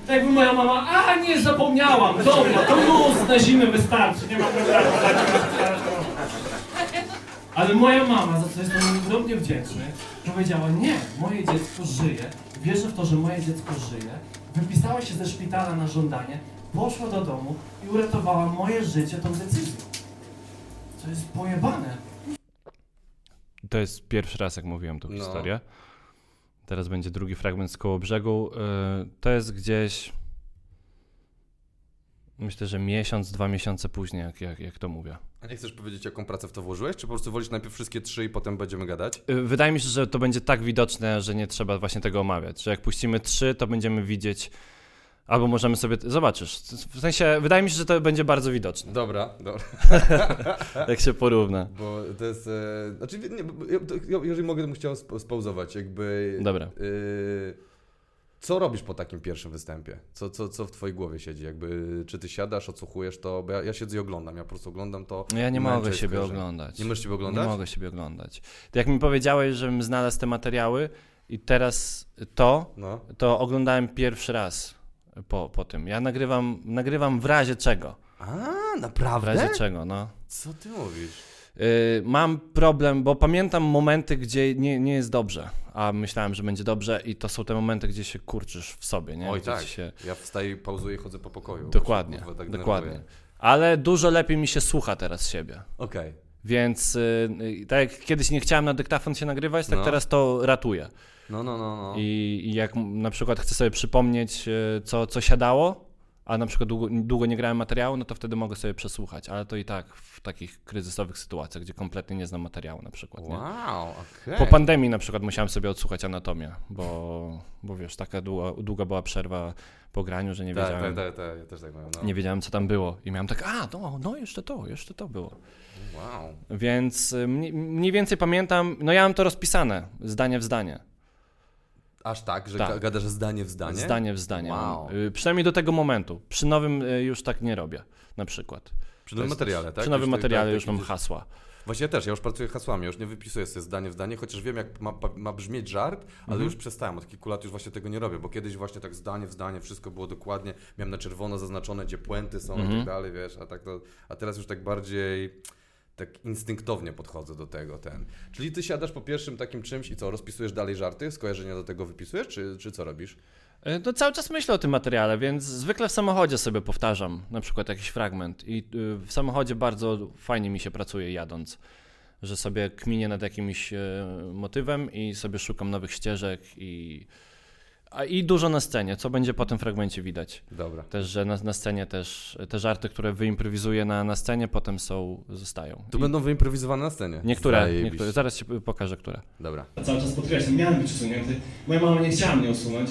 Tak jakby moja mama, a nie zapomniałam, dobra, to luz na zimę wystarczy, nie ma problemu. Ale moja mama, za co jestem ogromnie wdzięczny, powiedziała, nie, moje dziecko żyje, wierzę w to, że moje dziecko żyje, wypisała się ze szpitala na żądanie, poszła do domu i uratowała moje życie tą decyzją. Co jest pojebane. To jest pierwszy raz, jak mówiłem tą No. historię. Teraz będzie drugi fragment z koło brzegu. Yy, To jest gdzieś. Myślę, że miesiąc, dwa miesiące później, jak, jak, jak to mówię. A nie chcesz powiedzieć, jaką pracę w to włożyłeś? Czy po prostu wolisz najpierw wszystkie trzy i potem będziemy gadać? Yy, Wydaje mi się, że to będzie tak widoczne, że nie trzeba właśnie tego omawiać. Że jak puścimy trzy, to będziemy widzieć. Albo możemy sobie. Zobaczysz. W sensie, wydaje mi się, że to będzie bardzo widoczne, Dobra, dobra. jak się porówna. Bo to jest. E, znaczy, nie, bo ja, to, ja, jeżeli mogę, to bym chciał sp- spauzować. Jakby. Dobra. E, co robisz po takim pierwszym występie? Co, co, co w twojej głowie siedzi? Jakby, czy ty siadasz, odsłuchujesz to? Bo ja, ja siedzę i oglądam. Ja po prostu oglądam to. Ja nie mogę siebie skojarzę. oglądać. Nie możesz siebie oglądać? Nie mogę siebie oglądać. To jak mi powiedziałeś, żebym znalazł te materiały i teraz to, No. to oglądałem pierwszy raz po, po tym. Ja nagrywam, nagrywam w razie czego. A, W naprawdę? razie czego, no. Co ty mówisz? Yy, mam problem, bo pamiętam momenty, gdzie nie, nie jest dobrze, a myślałem, że będzie dobrze i to są te momenty, gdzie się kurczysz w sobie, nie? Oj, Gdzie tak. Się... Ja wstaję, pauzuję i chodzę po pokoju. Dokładnie, się, tak dokładnie. Ale dużo lepiej mi się słucha teraz siebie. Okej. Więc yy, tak jak kiedyś nie chciałem na dyktafon się nagrywać, tak No. teraz to ratuję. No, no, no, no. I, I jak na przykład chcę sobie przypomnieć, co, co siadało, a na przykład długo, długo nie grałem materiału, no to wtedy mogę sobie przesłuchać, ale to i tak w takich kryzysowych sytuacjach, gdzie kompletnie nie znam materiału na przykład. Nie? Wow, okej. Po pandemii na przykład musiałem sobie odsłuchać anatomię, bo, bo wiesz, taka długa, długa była przerwa po graniu, że nie Tak, wiedziałem, tak, tak, tak, ja też tak mam. No. nie wiedziałem co tam było i miałem tak, a no, no jeszcze to, jeszcze to było. Wow. Więc y, mniej, mniej więcej pamiętam, no ja mam to rozpisane, zdanie w zdanie. Aż tak, że Tak. ga- gadasz zdanie w zdanie? Zdanie w zdanie. Wow. Y, Przynajmniej do tego momentu. Przy nowym y, już tak nie robię, na przykład. Przy nowym materiale, tak? Przy nowym Już materiale już mam gdzieś- hasła. Właśnie ja też, ja już pracuję hasłami, już nie wypisuję sobie zdanie w zdanie, chociaż wiem jak ma, ma brzmieć żart, ale Mhm. już przestałem, od kilku lat już właśnie tego nie robię, bo kiedyś właśnie tak zdanie w zdanie, wszystko było dokładnie, miałem na czerwono zaznaczone, gdzie puenty są i Mhm. tak dalej, wiesz, a tak to, a teraz już tak bardziej tak instynktownie podchodzę do tego, ten. Czyli ty siadasz po pierwszym takim czymś i co, rozpisujesz dalej żarty, skojarzenia do tego wypisujesz, czy, czy co robisz? Y, No cały czas myślę o tym materiale, więc zwykle w samochodzie sobie powtarzam na przykład jakiś fragment i y, w samochodzie bardzo fajnie mi się pracuje jadąc, że sobie kminię nad jakimś y, motywem i sobie szukam nowych ścieżek i, a, i dużo na scenie, co będzie po tym fragmencie widać. Dobra. Też, że na, na scenie też te żarty, które wyimprowizuję na, na scenie, potem są, zostają. Tu I będą wyimprowizowane na scenie. niektóre, Zajebiście. niektóre, zaraz ci pokażę, które. Dobra. Cały czas podkreślam, miałem być usunięty. Moja mama nie chciała mnie usunąć.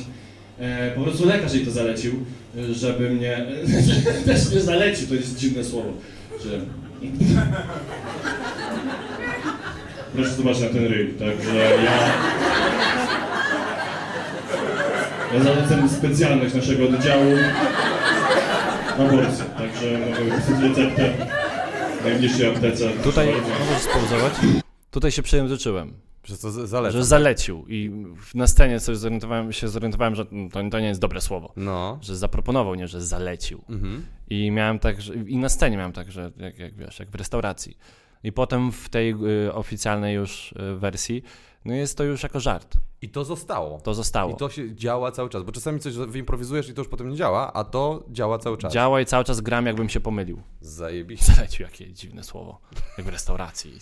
E, po prostu lekarz jej to zalecił, żeby mnie... Też nie zalecił, to jest dziwne słowo. Że... Proszę zobaczyć na ten ryj, także ja... Ja zalecam specjalność naszego oddziału aborcji, także mogę wypisać receptę w najbliższej aptece. Tutaj, możesz spauzować? Tutaj się przejęzyczyłem, Przez to z- zalecam. że zalecił i na scenie coś zorientowałem, się zorientowałem, że to, to nie jest dobre słowo. No. Że zaproponował, nie, że zalecił. Mhm. I miałem tak, że, i na scenie miałem tak, że jak, jak wiesz, jak w restauracji. I potem w tej y, oficjalnej już y, wersji, no jest to już jako żart. I to zostało. To zostało. I to się działa cały czas, bo czasami coś wyimprowizujesz i to już potem nie działa, a to działa cały czas. Działa i cały czas gram, jakbym się pomylił. Zajebiście. Zalecił, jakie dziwne słowo. Jak w restauracji.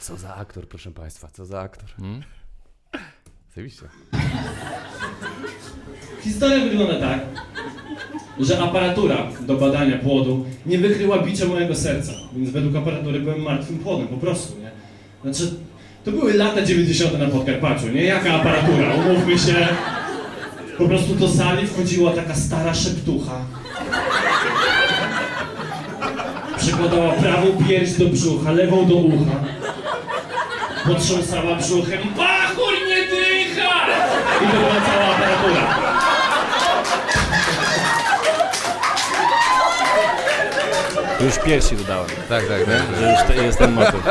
Co za aktor, proszę Państwa, co za aktor. Hmm? Zajebiście. Historia wygląda tak, że aparatura do badania płodu nie wykryła bicia mojego serca, więc według aparatury byłem martwym płodem, po prostu, nie? Znaczy, to były lata 90. na Podkarpaciu, nie? Jaka aparatura? Umówmy się. Po prostu do sali wchodziła taka stara szeptucha. Przykładała prawą pierś do brzucha, lewą do ucha. Potrząsała brzuchem, Bachur nie dycha! I to była cała aparatura. Już piersi dodałem, Tak, tak, tak. że już te, jest ten motyw.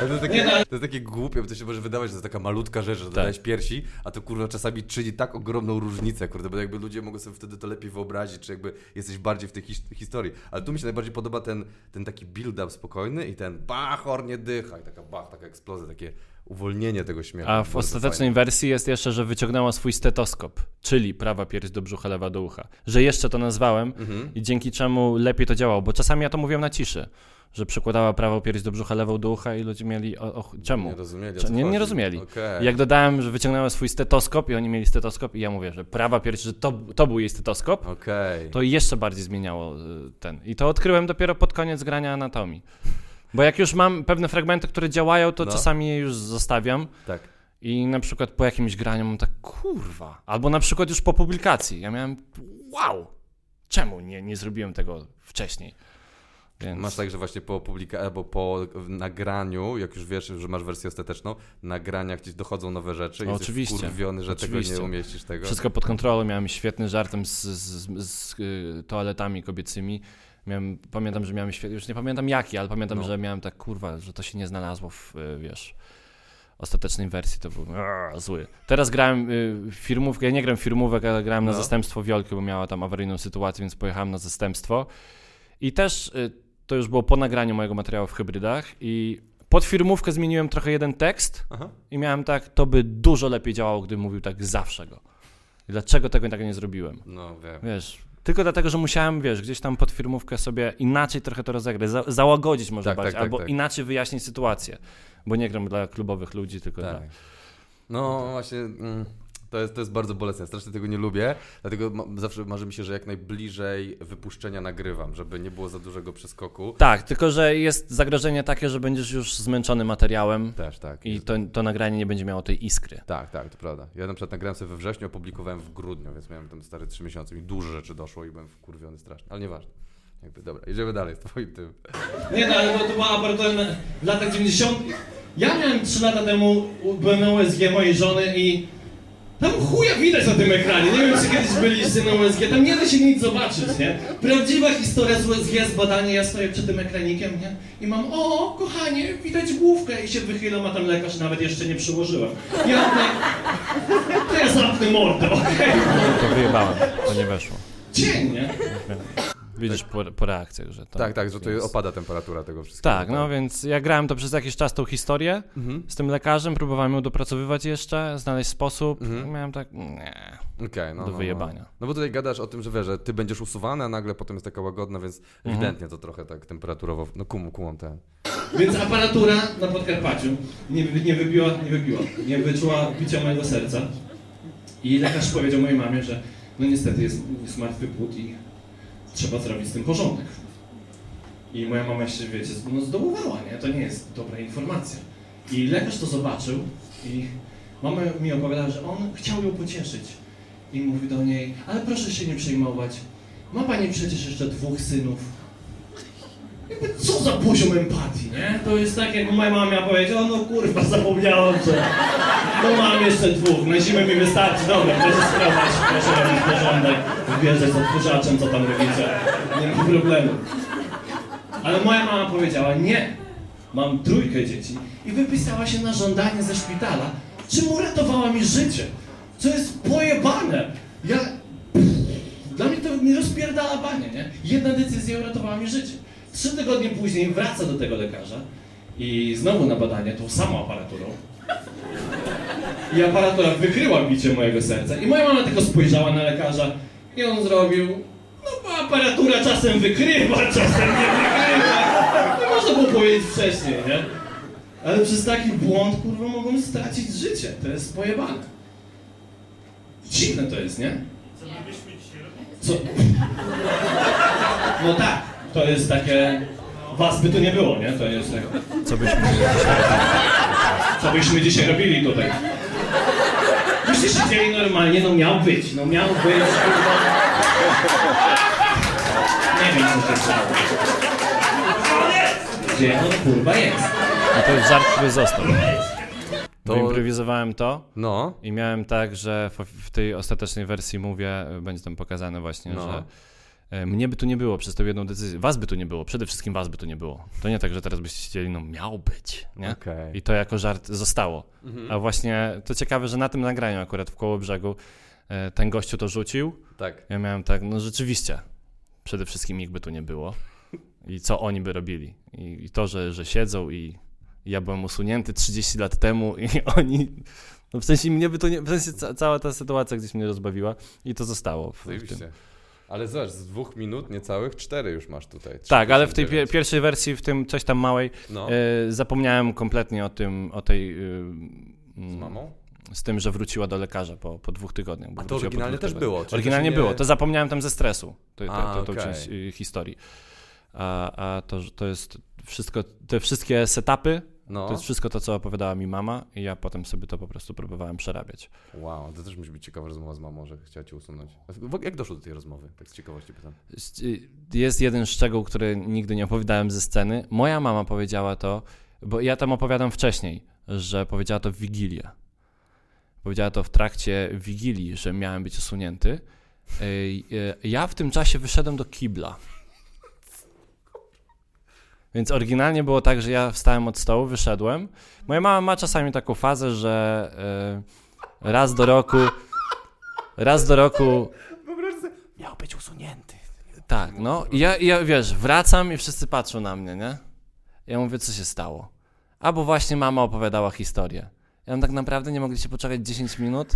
Ale to, jest takie, to jest takie głupie, bo to się może wydawać, że to jest taka malutka rzecz, że tak. dodałeś piersi, a to kurwa czasami czyni tak ogromną różnicę, kurde, bo jakby ludzie mogą sobie wtedy to lepiej wyobrazić, czy jakby jesteś bardziej w tej his historii. Ale tu mi się najbardziej podoba ten, ten taki build-up spokojny i ten bach, nie dycha i taka bach, taka eksplozja, takie uwolnienie tego śmiechu. A w ostatecznej fajne. wersji jest jeszcze, że wyciągnęła swój stetoskop, czyli prawa pierś do brzucha, lewa do ucha. Że jeszcze to nazwałem mhm. i dzięki czemu lepiej to działało, bo czasami ja to mówiłem na ciszy że przykładała prawą pierś do brzucha, lewą do ucha i ludzie mieli, o, o, czemu? Nie rozumieli. Nie, nie rozumieli. Okay. Jak dodałem, że wyciągnęła swój stetoskop i oni mieli stetoskop i ja mówię, że prawa pierś, że to, to był jej stetoskop, okay. to jeszcze bardziej zmieniało y, ten. I to odkryłem dopiero pod koniec grania anatomii. Bo jak już mam pewne fragmenty, które działają, to no. czasami je już zostawiam. Tak. I na przykład po jakimś graniu mam tak, kurwa. Albo na przykład już po publikacji. Ja miałem, wow, czemu nie, nie zrobiłem tego wcześniej? Więc... Masz tak, że właśnie po publikacji, albo po nagraniu, jak już wiesz, że masz wersję ostateczną, nagraniach ci dochodzą nowe rzeczy i Oczywiście. jesteś że Oczywiście. tego nie umieścisz tego. Wszystko pod kontrolą, miałem świetny żartem z, z, z, y, toaletami kobiecymi. Miałem, pamiętam, że miałem świetny, już nie pamiętam jaki, ale pamiętam, no. że miałem tak, kurwa, że to się nie znalazło w, y, wiesz, ostatecznej wersji, to był aaa, zły. Teraz grałem y, firmówkę, ja nie gram firmówek, ale grałem no. na zastępstwo Wiolki, bo miała tam awaryjną sytuację, więc pojechałem na zastępstwo. I też y, to już było po nagraniu mojego materiału w hybrydach i pod firmówkę zmieniłem trochę jeden tekst Aha. i miałem tak, to by dużo lepiej działało, gdybym mówił tak zawsze go. I dlaczego tego tak nie zrobiłem? No wiem. Wiesz, tylko dlatego, że musiałem, wiesz, gdzieś tam pod firmówkę sobie inaczej trochę to rozegrać, za, załagodzić może tak, bardziej, tak, tak, albo tak. inaczej wyjaśnić sytuację, bo nie gram dla klubowych ludzi, tylko tak. dla... No właśnie... Mm to jest, to jest bardzo bolesne. Strasznie tego nie lubię, dlatego ma, zawsze marzy mi się, że jak najbliżej wypuszczenia nagrywam, żeby nie było za dużego przeskoku. Tak, tylko że jest zagrożenie takie, że będziesz już zmęczony materiałem. Też, tak. I to, to nagranie nie będzie miało tej iskry. Tak, tak, to prawda. Ja na przykład nagrałem sobie we wrześniu, opublikowałem w grudniu, więc miałem tam stare trzy miesiące i dużo rzeczy doszło i byłem wkurwiony strasznie, ale nieważne. Jakby, dobra, idziemy dalej z twoim tym. Nie no, ale to, była aparaturalna w latach 90. Ja miałem 3 lata temu, byłem na USG mojej żony i tam chuja widać na tym ekranie. Nie wiem, czy kiedyś byliście na USG. Tam nie da się nic zobaczyć, nie? Prawdziwa historia z USG, z badania. Ja stoję przed tym ekranikiem, nie? I mam, o, kochanie, widać główkę. I się wychylam, a tam lekarz nawet jeszcze nie przyłożyłem. Ja mówię, to ja zamknę mordę, okej? Okay? To wyjebałem, to nie weszło. Cień, nie? Widzisz po, po reakcjach, że to. Tak, tak, że to jest... opada temperatura tego wszystkiego. Tak, no więc ja grałem to przez jakiś czas tą historię mhm. z tym lekarzem, próbowałem ją dopracowywać jeszcze, znaleźć sposób. Mhm. Miałem tak, nie. Okay, no, do no, wyjebania. No. no. bo tutaj gadasz o tym, że wiesz, że ty będziesz usuwany, a nagle potem jest taka łagodna, więc mhm. ewidentnie to trochę tak temperaturowo. No kum, kumam ten. Więc aparatura na Podkarpaciu nie, nie wybiła, nie wybiła, nie wyczuła bicia mojego serca. I lekarz powiedział mojej mamie, że no niestety jest, jest martwy płód i trzeba zrobić z tym porządek. I moja mama się, wiecie, no zdołowała, nie? To nie jest dobra informacja. I lekarz to zobaczył i mama mi opowiadała, że on chciał ją pocieszyć. I mówi do niej, ale proszę się nie przejmować. Ma pani przecież jeszcze dwóch synów. Jakby co za poziom empatii, nie? To jest tak, jak moja mama powiedziała, no kurwa, zapomniałam, że no mam jeszcze dwóch, na zimę mi wystarczy, dobra, proszę sprawdzać, proszę robić porządek, wjeżdżać z odkurzaczem, co tam robicie, nie ma problemu. Ale moja mama powiedziała, nie, mam trójkę dzieci i wypisała się na żądanie ze szpitala, czym uratowała mi życie, co jest pojebane. Ja, dla mnie to nie rozpierdala banie, nie? Jedna decyzja uratowała mi życie. Trzy tygodnie później wraca do tego lekarza i znowu na badanie tą samą aparaturą. I aparatura wykryła bicie mojego serca. I moja mama tylko spojrzała na lekarza i on zrobił, no bo aparatura czasem wykrywa, czasem nie wykrywa. Nie można było powiedzieć wcześniej, nie? Ale przez taki błąd, kurwa, mogą stracić życie. To jest pojebane. Dziwne to jest, nie? Co? No tak. To jest takie... Was by tu nie było, nie? To jest tak... Co byśmy dzisiaj robili? Co byśmy dzisiaj robili tutaj? Byście siedzieli normalnie, no miał być, no miał być, Nie wiem, co się stało. Gdzie on kurwa jest? No to jest żart, który został. To... Improwizowałem to no. i miałem tak, że w, tej ostatecznej wersji mówię, będzie tam pokazane właśnie, no. że mnie by tu nie było przez tę jedną decyzję. Was by tu nie było, przede wszystkim was by tu nie było. To nie tak, że teraz byście chcieli, no miał być, nie? Okay. I to jako żart zostało. Mhm. A właśnie to ciekawe, że na tym nagraniu akurat w koło brzegu e, ten gościu to rzucił. Tak. Ja miałem tak, no rzeczywiście, przede wszystkim ich by tu nie było. I co oni by robili. I, i to, że, że siedzą i ja byłem usunięty 30 lat temu i oni no w sensie mnie by to nie, w sensie ca cała ta sytuacja gdzieś mnie rozbawiła i to zostało. W, w tym. Ale zobacz, z dwóch minut niecałych cztery już masz tutaj. Tak, ale w tej pie pierwszej wersji, w tym coś tam małej, no. e, zapomniałem kompletnie o tym, o tej... E, z mamą? Z tym, że wróciła do lekarza po, po dwóch tygodniach. A to oryginalnie też było? Oryginalnie nie... było, to zapomniałem tam ze stresu, to, to, to, to, okay. część historii. A, a to, to jest wszystko, te wszystkie setupy no. To jest wszystko to, co opowiadała mi mama i ja potem sobie to po prostu próbowałem przerabiać. Wow, to też musi być ciekawa rozmowa z mamą, że chciała cię usunąć. Jak doszło do tej rozmowy? Tak z ciekawości pytam. Jest jeden szczegół, który nigdy nie opowiadałem ze sceny. Moja mama powiedziała to, bo ja tam opowiadam wcześniej, że powiedziała to w Wigilię. Powiedziała to w trakcie Wigilii, że miałem być usunięty. Ja w tym czasie wyszedłem do kibla. Więc oryginalnie było tak, że ja wstałem od stołu, wyszedłem. Moja mama ma czasami taką fazę, że y, raz do roku. Raz do roku. Miał być usunięty. Tak, no. I ja, ja wiesz, wracam i wszyscy patrzą na mnie, nie? Ja mówię, co się stało. Albo właśnie mama opowiadała historię. Ja tak naprawdę nie mogliście poczekać 10 minut?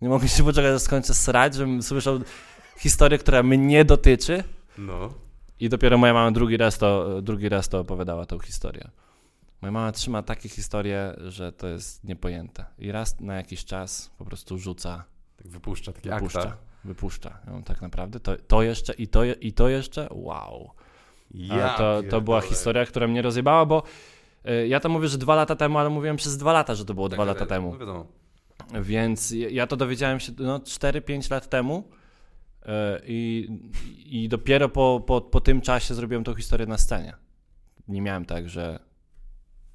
Nie mogliście poczekać, aż skończę srać, żebym słyszał historię, która mnie dotyczy? No. I dopiero moja mama drugi raz to, drugi raz to opowiadała tą historię. Moja mama trzyma takie historie, że to jest niepojęte. I raz na jakiś czas po prostu rzuca. Tak wypuszcza takie wypuszcza, akta. Wypuszcza. No, tak naprawdę to, to jeszcze i to, i to jeszcze, wow. Ja to, to była historia, która mnie rozjebała, bo y, ja to mówię, że dwa lata temu, ale mówiłem przez dwa lata, że to było tak, dwa lata temu. No Więc ja to dowiedziałem się no, 4-5 lat temu. E, I, i dopiero po, po, po tym czasie zrobiłem tą historię na scenie. Nie miałem tak, że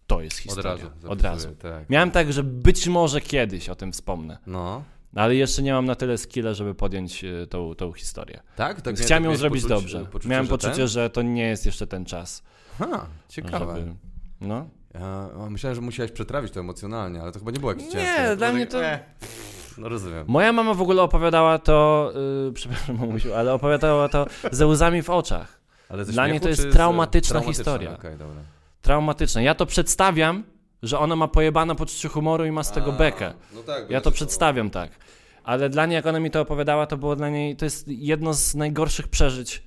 to jest historia. Od razu. Od razu. Tak. Miałem tak, że być może kiedyś o tym wspomnę. No. Ale jeszcze nie mam na tyle skilla, żeby podjąć e, tą, tą historię. Tak? tak chciałem ją zrobić poczuć, dobrze. Poczucie, miałem że poczucie, ten? że to nie jest jeszcze ten czas. Ha, ciekawe. Żeby, no. Ja myślałem, że musiałeś przetrawić to emocjonalnie, ale to chyba nie było jakieś nie, ciężkie. Nie, dla mnie to... No rozumiem. Moja mama w ogóle opowiadała to, yy, przepraszam mamusiu, ale opowiadała to ze łzami w oczach. Ale Dla niej to jest traumatyczna, historia. Okay, dobra. Traumatyczna. Ja to przedstawiam, że ona ma pojebane poczucie humoru i ma z tego A, bekę. No tak, ja to przedstawiam tak. Ale dla niej, jak ona mi to opowiadała, to było dla niej, to jest jedno z najgorszych przeżyć,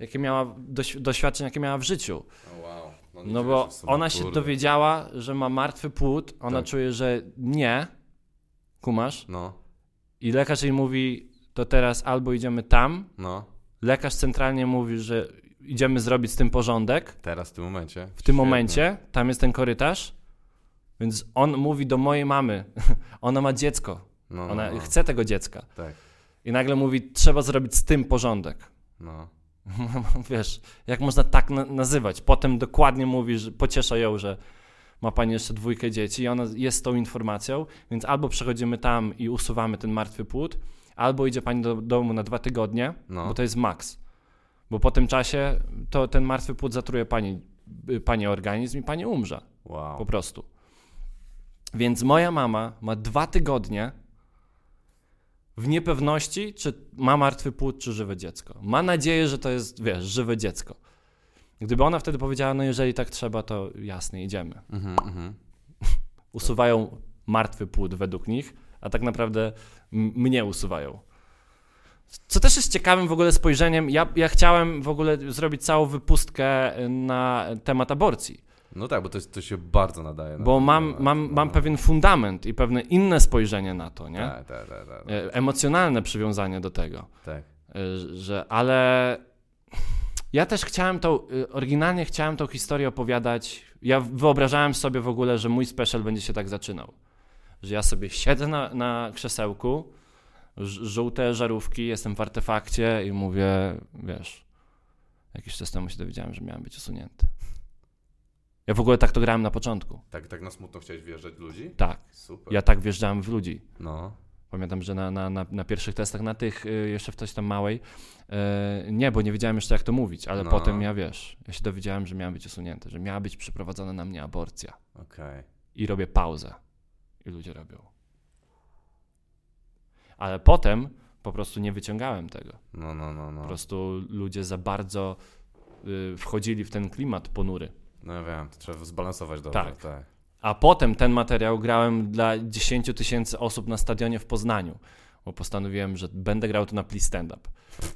jakie miała, doświadczeń, jakie miała w życiu. Oh, wow. No, no bo ona się dowiedziała, że ma martwy płód, ona tak. czuje, że nie, Kumasz? No. I lekarz jej mówi, to teraz albo idziemy tam. No. Lekarz centralnie mówi, że idziemy zrobić z tym porządek. Teraz, w tym momencie. W tym momencie, tam jest ten korytarz. Więc on mówi do mojej mamy, ona ma dziecko. No, no ona no. chce tego dziecka. Tak. I nagle mówi, trzeba zrobić z tym porządek. No. Wiesz, jak można tak na nazywać? Potem dokładnie mówi, że pociesza ją, że ma pani jeszcze dwójkę dzieci i ona jest tą informacją, więc albo przechodzimy tam i usuwamy ten martwy płód, albo idzie pani do domu na dwa tygodnie, no. bo to jest maks. Bo po tym czasie to ten martwy płód zatruje pani, y, pani organizm i pani umrze. Wow. Po prostu. Więc moja mama ma dwa tygodnie w niepewności, czy ma martwy płód, czy żywe dziecko. Ma nadzieję, że to jest, wiesz, żywe dziecko. Gdyby ona wtedy powiedziała, no jeżeli tak trzeba, to jasne, idziemy. Mhm, mhm. Usuwają martwy płód według nich, a tak naprawdę mnie usuwają. Co też jest ciekawym w ogóle spojrzeniem, ja, ja chciałem w ogóle zrobić całą wypustkę na temat aborcji. No tak, bo to, jest, to się bardzo nadaje. Na bo mam, mam, mam pewien fundament i pewne inne spojrzenie na to, nie? Tak, tak, tak. tak. E, emocjonalne przywiązanie do tego. Tak. E, że, ale ja też chciałem tą, y, oryginalnie chciałem tą historię opowiadać. Ja wyobrażałem sobie w ogóle, że mój special będzie się tak zaczynał. Że ja sobie siedzę na, na krzesełku, żółte żarówki, jestem w artefakcie i mówię, wiesz, jakiś czas temu się dowiedziałem, że miałem być usunięty. Ja w ogóle tak to grałem na początku. Tak, tak na smutno chciałeś wjeżdżać w ludzi? Tak. Super. Ja tak wjeżdżałem w ludzi. No. Pamiętam, że na, na, na, na pierwszych testach, na tych y, jeszcze w coś tam małej, y, nie, bo nie wiedziałem jeszcze jak to mówić, ale No. potem ja wiesz, ja się dowiedziałem, że miałem być usunięty, że miała być przeprowadzona na mnie aborcja. Okej. I robię pauzę. I ludzie robią. Ale potem po prostu nie wyciągałem tego. No, no, no, Po no. prostu ludzie za bardzo y, wchodzili w ten klimat ponury. No ja wiem, to trzeba zbalansować dobrze. Tak. tak. A potem ten materiał grałem dla 10 tysięcy osób na stadionie w Poznaniu, bo postanowiłem, że będę grał to na Please Stand Up.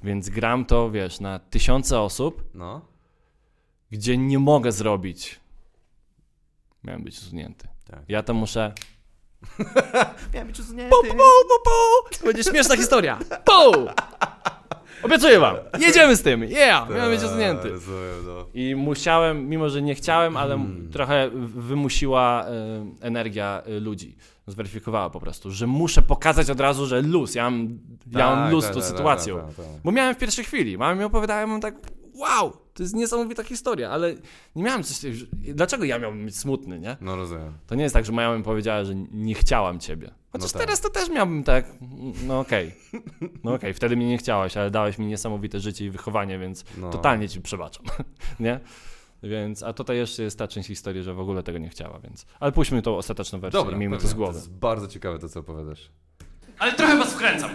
Więc gram to, wiesz, na tysiące osób, No, gdzie nie mogę zrobić. Miałem być usunięty. tak. Ja to muszę. Miałem być usunięty. Pu, pu, pu. To będzie śmieszna historia. Pu! Obiecuję wam. Jedziemy z tym. Yeah! Miałem być. Tak, Rozumiem, no. I musiałem, mimo że nie chciałem, ale Hmm. trochę wymusiła e, energia e, ludzi. Zweryfikowała po prostu, że muszę pokazać od razu, że luz. Ja mam, ja mam Tak, luz z tą tak, sytuacją. Bo miałem w pierwszej chwili. Mama mi opowiadała, ja mam tak, wow, to jest niesamowita historia, ale nie miałem coś, dlaczego ja miałbym być smutny, nie? No rozumiem. To nie jest tak, że moja mama mi powiedziała, że nie chciałam ciebie. Chociaż No tak. teraz to też miałbym tak, no okej, no okej, wtedy mnie nie chciałaś, ale dałeś mi niesamowite życie i wychowanie, więc No. totalnie ci przebaczam, nie? Więc, a tutaj jeszcze jest ta część historii, że w ogóle tego nie chciała, więc... Ale pójdźmy tą ostateczną wersję Dobra, i miejmy to z głowy. To jest bardzo ciekawe to, co opowiadasz. Ale trochę was wkręcam.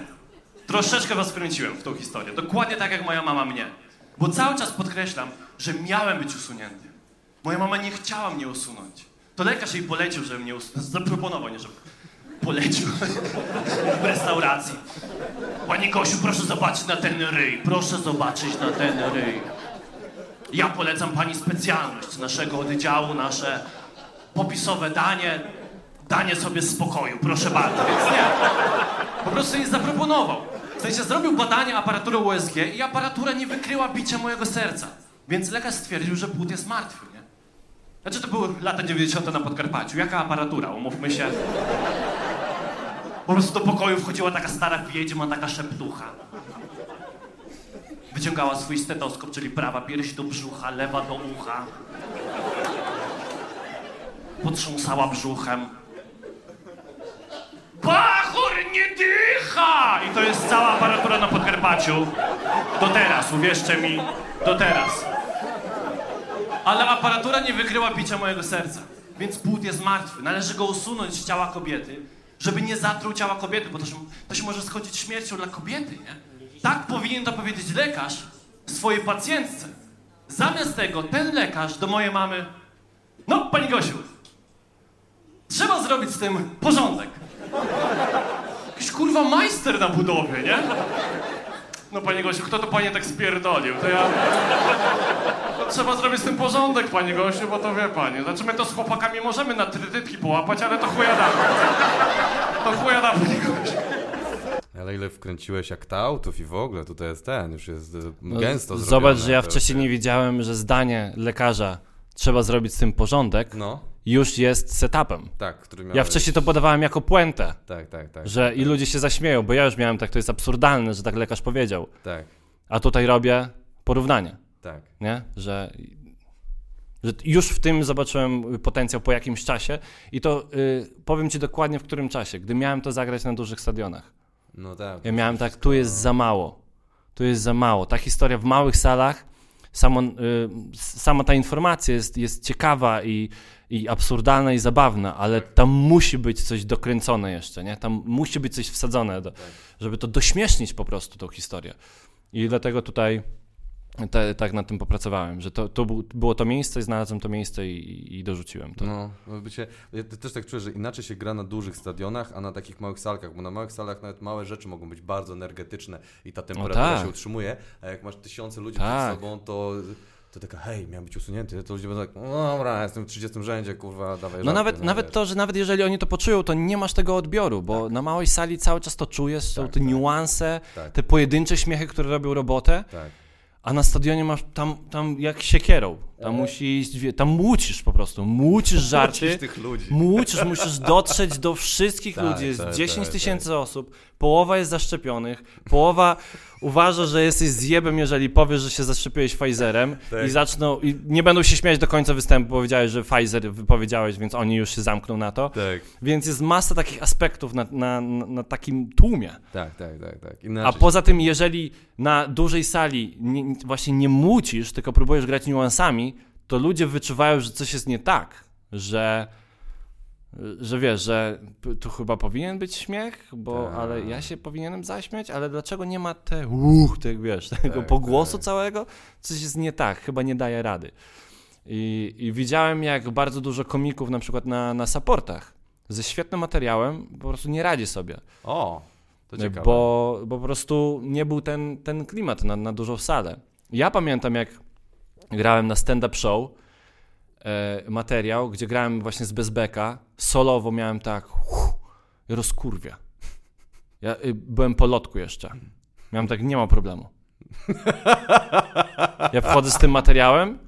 Troszeczkę was wkręciłem w tą historię. Dokładnie tak jak moja mama mnie. Bo cały czas podkreślam, że miałem być usunięty. Moja mama nie chciała mnie usunąć. To lekarz jej polecił, żeby mnie usunąć. Zaproponował, nie żeby. Polecił. w restauracji. Pani Kosiu, proszę zobaczyć na ten ryj. Proszę zobaczyć na ten ryj. Ja polecam pani specjalność naszego oddziału, nasze popisowe danie. Danie sobie spokoju, proszę bardzo. Więc nie. Po prostu nie zaproponował. W sensie zrobił badanie aparaturą USG i aparatura nie wykryła bicia mojego serca. Więc lekarz stwierdził, że płód jest martwy, nie? Znaczy to były lata 90. na Podkarpaciu. Jaka aparatura? Umówmy się. Po prostu do pokoju wchodziła taka stara wiedźma, taka szeptucha. Wyciągała swój stetoskop, czyli prawa pierś do brzucha, lewa do ucha. Potrząsała brzuchem. Bachor nie dycha! I to jest cała aparatura na Podkarpaciu. Do teraz, uwierzcie mi, do teraz. Ale aparatura nie wykryła bicia mojego serca. Więc płód jest martwy. Należy go usunąć z ciała kobiety, żeby nie zatruł ciała kobiety, bo to się, to się może skończyć śmiercią dla kobiety, nie? Tak powinien to powiedzieć lekarz swojej pacjentce. Zamiast tego ten lekarz do mojej mamy... No, pani Gosiu, trzeba zrobić z tym porządek. Jakiś kurwa majster na budowie, nie? No panie Gosiu, kto to panie tak spierdolił? To ja... To trzeba zrobić z tym porządek, panie Gosiu, bo to wie pani. Znaczy my to z chłopakami możemy na trytytki połapać, ale to chuja da. To chuja da, panie Gosiu. Ale ile wkręciłeś aktów i w ogóle, tutaj jest ten, już jest e, No, gęsto Zobacz, zrobione, że ja wcześniej nie wiedziałem, że zdanie lekarza trzeba zrobić z tym porządek, No, już jest setupem. tak, który miał... Ja wcześniej to podawałem jako puentę, Tak, tak, tak. że i ludzie się zaśmieją, bo ja już miałem tak, to jest absurdalne, że tak lekarz powiedział. Tak, A tutaj robię porównanie, tak. nie? Że, że już w tym zobaczyłem potencjał po jakimś czasie i to y, powiem ci dokładnie w którym czasie, gdy miałem to zagrać na dużych stadionach. No tak. Ja miałem tak, tu jest za mało. Tu jest za mało. Ta historia w małych salach, samo, y, sama ta informacja jest, jest ciekawa i, i absurdalna i zabawna, ale tam musi być coś dokręcone jeszcze, nie? Tam musi być coś wsadzone, do, żeby to dośmiesznić po prostu tą historię. I dlatego tutaj te, tak nad tym popracowałem, że to, to był, było to miejsce, znalazłem to miejsce i, i dorzuciłem to. No, no bycie, ja też tak czuję, że inaczej się gra na dużych stadionach, a na takich małych salkach, bo na małych salach nawet małe rzeczy mogą być bardzo energetyczne i ta temperatura tak. się utrzymuje, a jak masz tysiące ludzi Tak. przed sobą, to, to taka, hej, miałem być usunięty, to ludzie będą tak, no dobra, jestem w 30 rzędzie, kurwa, dawaj No żarty, nawet, nawet wiesz. to, że nawet jeżeli oni to poczują, to nie masz tego odbioru, bo na małej sali cały czas to czujesz, są Tak, te tak. niuanse, Tak. te pojedyncze śmiechy, które robią robotę, Tak, a na stadionie masz tam, tam jak siekierą, Tam musi iść, tam mucisz po prostu, mucisz żarty, tych ludzi. mucisz, musisz dotrzeć do wszystkich Tak, ludzi, jest tak, 10 tak, tysięcy osób, połowa jest zaszczepionych, połowa uważa, że jesteś zjebem, jeżeli powiesz, że się zaszczepiłeś Pfizerem Tak. i zaczną, i nie będą się śmiać do końca występu, bo powiedziałeś, że Pfizer wypowiedziałeś, więc oni już się zamkną na to. Tak, Więc jest masa takich aspektów na, na, na, takim tłumie. tak, tak, tak. tak. A poza tym, jeżeli na dużej sali nie, właśnie nie mucisz, tylko próbujesz grać niuansami, to ludzie wyczuwają, że coś jest nie tak, że, że wiesz, że tu chyba powinien być śmiech, bo Tak. ale ja się powinienem zaśmiać, ale dlaczego nie ma te uch, tych, wiesz, tego Tak, pogłosu tak. całego? Coś jest nie tak, chyba nie daje rady. I, I widziałem, jak bardzo dużo komików na przykład na, na supportach ze świetnym materiałem po prostu nie radzi sobie. O, to ciekawe. Bo, bo po prostu nie był ten, ten klimat na, na dużą salę. Ja pamiętam, jak grałem na stand-up show, e, materiał, gdzie grałem właśnie z Bezbeka, solowo miałem tak, uff, rozkurwia. Ja y, byłem po lotku jeszcze. Miałem tak, nie ma problemu. Ja wchodzę z tym materiałem,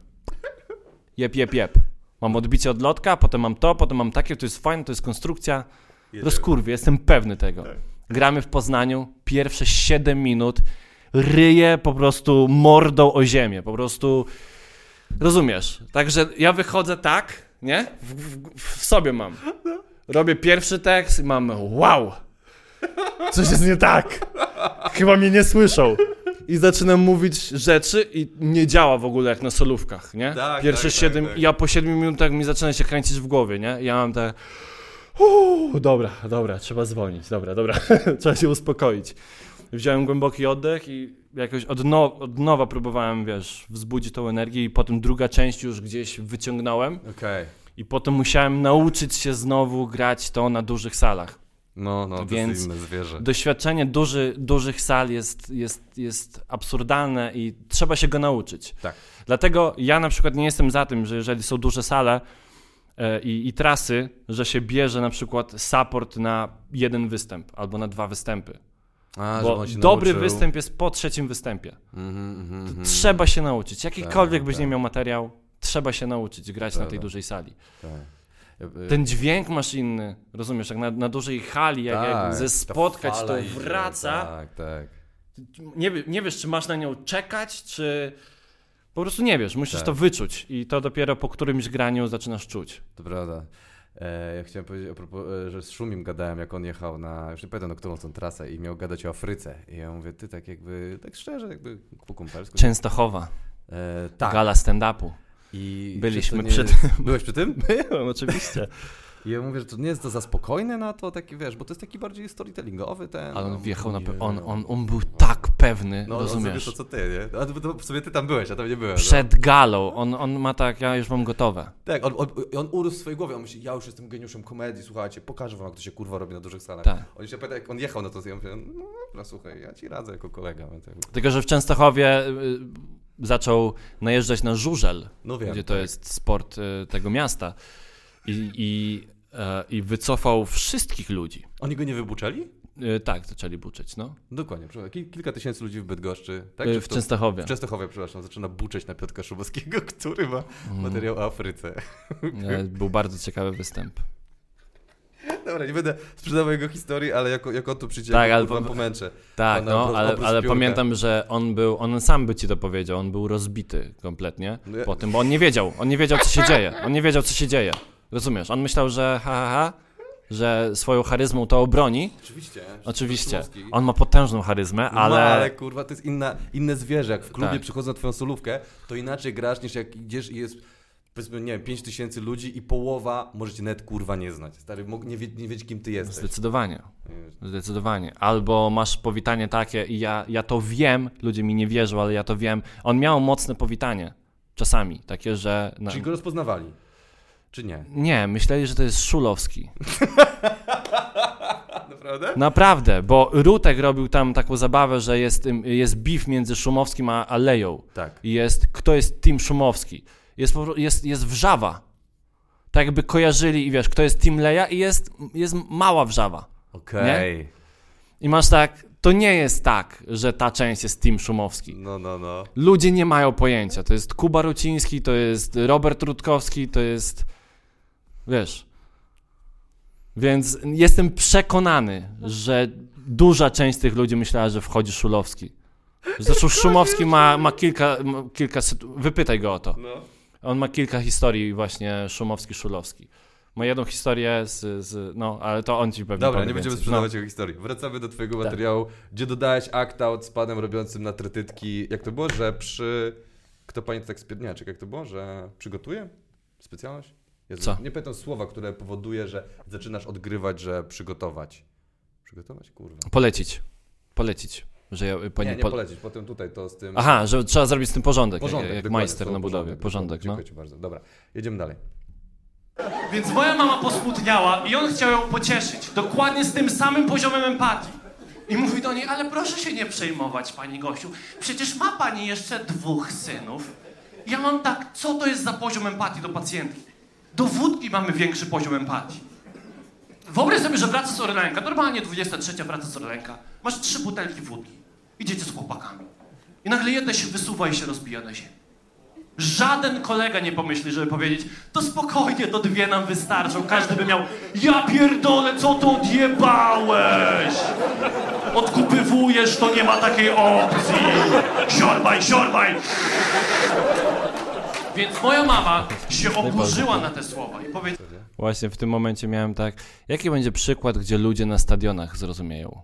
jep, jep, jep. Mam odbicie od lotka, potem mam to, potem mam takie, to jest fajne, to jest konstrukcja. Rozkurwie, jestem pewny tego. Gramy w Poznaniu, pierwsze 7 minut, ryję po prostu mordą o ziemię, po prostu, rozumiesz? Także ja wychodzę tak, nie? W, w, w sobie mam. Robię pierwszy tekst i mam, wow, coś jest nie tak, chyba mnie nie słyszą. I zaczynam mówić rzeczy i nie działa w ogóle jak na solówkach, nie? Tak, Pierwsze tak, tak, 7, tak. ja po 7 minutach mi zaczyna się kręcić w głowie, nie? Ja mam tak... Uuu, dobra, dobra, trzeba zwolnić, dobra, dobra, trzeba się uspokoić. Wziąłem głęboki oddech i jakoś od, no, od nowa próbowałem, wiesz, wzbudzić tą energię i potem druga część już gdzieś wyciągnąłem Okej. i potem musiałem nauczyć się znowu grać to na dużych salach. No, no, to Więc. Doświadczenie duży, dużych sal jest, jest, jest absurdalne i trzeba się go nauczyć. Tak. Dlatego ja na przykład nie jestem za tym, że jeżeli są duże sale e, i, i trasy, że się bierze na przykład support na jeden występ albo na dwa występy. A, Bo dobry nauczył. występ jest po trzecim występie. Mhm, mhm, mhm. Trzeba się nauczyć. Jakikolwiek Tak, byś tak. nie miał materiał, trzeba się nauczyć grać na tej Prawda. dużej sali. Tak. Ten dźwięk masz inny, rozumiesz, jak na, na dużej hali, jak, tak, jak ze ta spotkać to idzie, wraca. Tak, tak. nie, nie wiesz, czy masz na nią czekać, czy po prostu nie wiesz, musisz Tak. to wyczuć i to dopiero po którymś graniu zaczynasz czuć. To prawda. E, ja chciałem powiedzieć, propos, e, że z Szumim gadałem, jak on jechał na, już nie pamiętam, na którą tą trasę i miał gadać o Afryce. I ja mówię, ty tak jakby, tak szczerze, jakby po kumpelsku. Częstochowa, E, tak. gala stand-upu. I Byliśmy to przy nie jest- Byłeś przy tym? Byłem, oczywiście. I ja mówię, że to nie jest to za spokojne na to, taki wiesz, bo to jest taki bardziej storytellingowy ten. Ale no, on wjechał na... nie. Pe- on, on, on był tak pewny, No, on rozumiesz? to co ty, nie? A to, to w sumie ty tam byłeś, a tam nie byłem. Przed galą, on, on ma tak, ja już mam gotowe. No. Tak, on, on, on urósł w swojej głowie, on myśli, ja już jestem geniuszem komedii, słuchajcie, pokażę wam, jak to się kurwa robi na dużych salach. Tak. On się pyta, jak on jechał na to, ja mówię, no dobra, słuchaj, ja ci radzę jako kolega. Tylko, że w Częstochowie y, zaczął najeżdżać na żużel, No wiem, gdzie to tak. jest sport y, tego miasta i, i, e, i wycofał wszystkich ludzi. Oni go nie wybuczali? Y, tak, zaczęli buczyć, no. Dokładnie, kil, kilka tysięcy ludzi w Bydgoszczy, tak? Czy w to- Częstochowie. W Częstochowie, przepraszam, zaczyna buczeć na Piotra Szubowskiego, który ma Mm. materiał o Afryce. E, Był bardzo ciekawy występ. Dobra, nie będę sprzedawał jego historii, ale jako, jako tu przyjdzie, Tak, ale wam po- pomęczę. Tak, Pana no, ale, ale pamiętam, że on był, on sam by ci to powiedział, on był rozbity kompletnie No ja- po tym, bo on nie wiedział, on nie wiedział, co się dzieje, on nie wiedział, co się dzieje. Rozumiesz? On myślał, że ha, ha, ha, że swoją charyzmą to obroni. Oczywiście. Oczywiście. On ma potężną charyzmę, No, ale... ale kurwa, to jest inna, inne zwierzę. Jak w klubie Tak. przychodzą na twoją solówkę, to inaczej grasz niż jak idziesz i jest powiedzmy, nie wiem, 5 tysięcy ludzi i połowa możecie nawet kurwa nie znać. Stary, nie, wie, nie wiedzieć kim ty jesteś. Zdecydowanie, zdecydowanie. Albo masz powitanie takie i ja, ja to wiem, ludzie mi nie wierzą, ale ja to wiem. On miał mocne powitanie. Czasami, takie, że... na- Czyli go rozpoznawali. Czy nie? Nie, myśleli, że to jest Szulowski. Naprawdę? Naprawdę, bo Rutek robił tam taką zabawę, że jest, jest beef między Szumowskim a Aleją. Tak. I jest, kto jest Team Szumowski. Jest, jest, jest wrzawa. Tak jakby kojarzyli i wiesz, kto jest Team Leja i jest, jest mała wrzawa. Okej. I masz tak, to nie jest tak, że ta część jest Team Szumowski. No, no, no. Ludzie nie mają pojęcia. To jest Kuba Ruciński, to jest Robert Rutkowski, to jest... Wiesz... Więc jestem przekonany, że duża część tych ludzi myślała, że wchodzi Szulowski. Zresztą Szumowski ma, ma kilka, ma kilka... Wypytaj go o to. no. On ma kilka historii właśnie Szumowski-Szulowski. Ma jedną historię z, z... No, ale to on ci pewnie Dobra, nie będziemy sprzedawać jego historii. Wracamy do twojego Tak. materiału, gdzie dodałeś act-out z panem robiącym na trytytki. Jak to było, że przy... Kto pamięta tak z Piedniaczek, jak to było, że przygotuje specjalność? Jezu, Co? Nie pamiętam słowa, które powoduje, że zaczynasz odgrywać, że przygotować. Przygotować? Kurwa. Polecić. Polecić. Że ja, pani nie, nie pol- polecić, potem tutaj to z tym... Aha, że trzeba zrobić z tym porządek, Porządek, jak, jak majster na budowie. Porządek, Porządek, no. Dziękuję ci bardzo. Dobra, jedziemy dalej. Więc moja mama posmutniała i on chciał ją pocieszyć. Dokładnie z tym samym poziomem empatii. I mówi do niej, ale proszę się nie przejmować, pani Gosiu. Przecież ma pani jeszcze dwóch synów. Ja mam tak, co to jest za poziom empatii do pacjentki? Do wódki mamy większy poziom empatii. Wyobraź sobie, że wraca z Orlenka, normalnie 23 wraca z Orlenka. Masz trzy butelki wódki. Idziecie z chłopakami. I nagle jedna się wysuwa i się rozbija na ziemię. Żaden kolega nie pomyśli, żeby powiedzieć, to spokojnie, to dwie nam wystarczą. Każdy by miał, ja pierdolę, co to odjebałeś? Odkupywujesz, to nie ma takiej opcji. Siorbaj, siorbaj. Więc moja mama się oburzyła na te słowa i powiedziała, Właśnie w tym momencie miałem tak, jaki będzie przykład, gdzie ludzie na stadionach zrozumieją?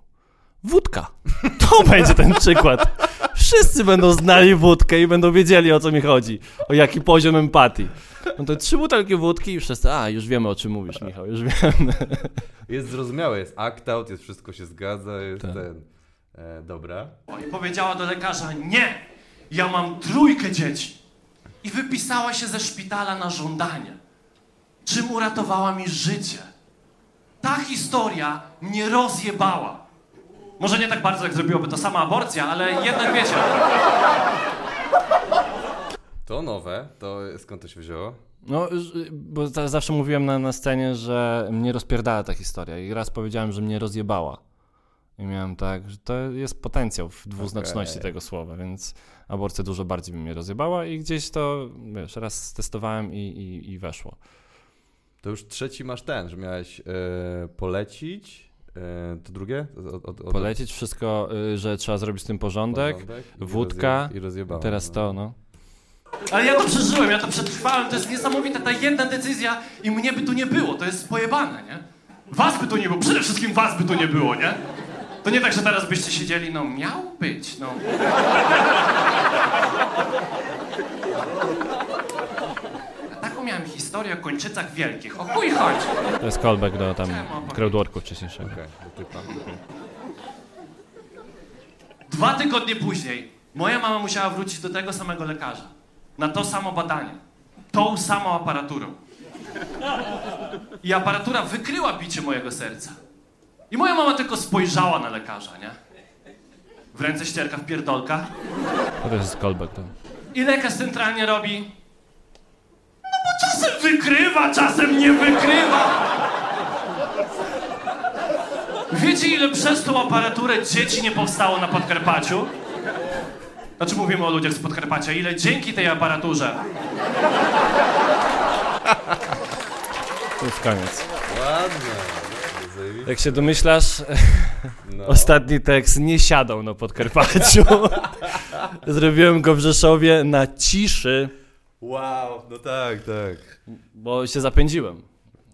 Wódka. To będzie ten przykład. Wszyscy będą znali wódkę i będą wiedzieli, o co mi chodzi. O jaki poziom empatii. No to trzy butelki wódki i wszyscy, a już wiemy, o czym mówisz, Michał, już wiemy. Jest zrozumiałe, jest act-out, jest wszystko się zgadza, jest Tak. ten... E, dobra. i powiedziała do lekarza, nie, ja mam trójkę dzieci. I wypisała się ze szpitala na żądanie. Czym uratowała mi życie. Ta historia mnie rozjebała. Może nie tak bardzo, jak zrobiłoby to sama aborcja, ale jednak wiecie. To nowe, to skąd to się wzięło? No, ż- bo za- zawsze mówiłem na, na scenie, że mnie rozpierdala ta historia i raz powiedziałem, że mnie rozjebała. I miałem tak, że to jest potencjał w dwuznaczności Okej. tego słowa, więc aborcja dużo bardziej by mnie rozjebała i gdzieś to, wiesz, raz testowałem i, i, i weszło. To już trzeci masz ten, że miałeś e, polecić, e, to drugie? Od, od, od, Polecieć wszystko, y, że trzeba zrobić z tym porządek, porządek i wódka, rozje- I rozjebałem. teraz no. to, no. Ale ja to przeżyłem, ja to przetrwałem, to jest niesamowite. Ta jedna decyzja i mnie by tu nie było, to jest pojebane, nie? Was by tu nie było, przede wszystkim was by tu nie było, nie? To nie tak, że teraz byście siedzieli, no miał być, no. Taką miałem historię o kończycach wielkich. O chuj chodzi. To jest callback do tam crowdworku wcześniejszego. Dwa tygodnie później moja mama musiała wrócić do tego samego lekarza. Na to samo badanie. Tą samą aparaturą. I aparatura wykryła bicie mojego serca. I moja mama tylko spojrzała na lekarza, nie? W ręce ścierka w pierdolkach. To jest callback, to. I lekarz centralnie robi... No bo czasem wykrywa, czasem nie wykrywa. Wiecie, ile przez tą aparaturę dzieci nie powstało na Podkarpaciu? Znaczy mówimy o ludziach z Podkarpacia. Ile dzięki tej aparaturze To jest koniec. Ładnie. Jak się domyślasz, No. ostatni tekst nie siadał na Podkarpaciu. Zrobiłem go w Rzeszowie na ciszy, Wow, no tak, tak. bo się zapędziłem.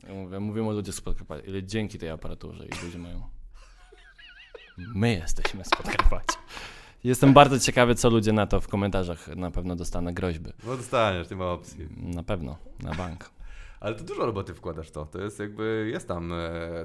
Ja mówię, mówimy o ludziach z Podkarpacia. Ile dzięki tej aparaturze i ludzie mają. My jesteśmy z Podkarpacia. Jestem bardzo ciekawy, co ludzie na to w komentarzach. Na pewno dostanę groźby. No dostaniesz, nie ma opcji. Na pewno, na bank. Ale to dużo roboty wkładasz to. To jest jakby, jest tam e,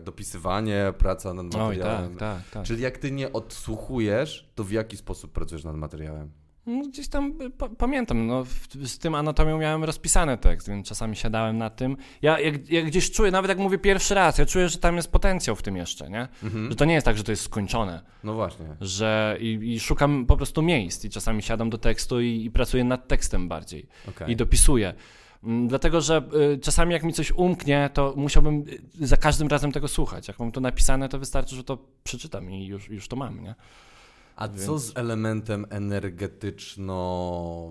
dopisywanie, praca nad Oj, materiałem. tak, tak, tak. Czyli jak ty nie odsłuchujesz, to w jaki sposób pracujesz nad materiałem? No, gdzieś tam pa, pamiętam, no, z tym anatomią miałem rozpisany tekst, więc czasami siadałem na tym. Ja jak, jak gdzieś czuję, nawet jak mówię pierwszy raz, ja czuję, że tam jest potencjał w tym jeszcze, nie? Że to nie jest tak, że to jest skończone, No właśnie. że i, i szukam po prostu miejsc i czasami siadam do tekstu i, i pracuję nad tekstem bardziej Okej. i dopisuję. Mm, dlatego, że y, czasami jak mi coś umknie, to musiałbym y, za każdym razem tego słuchać. Jak mam to napisane, to wystarczy, że to przeczytam i już, już to mam, nie? A Więc... co z elementem energetyczno,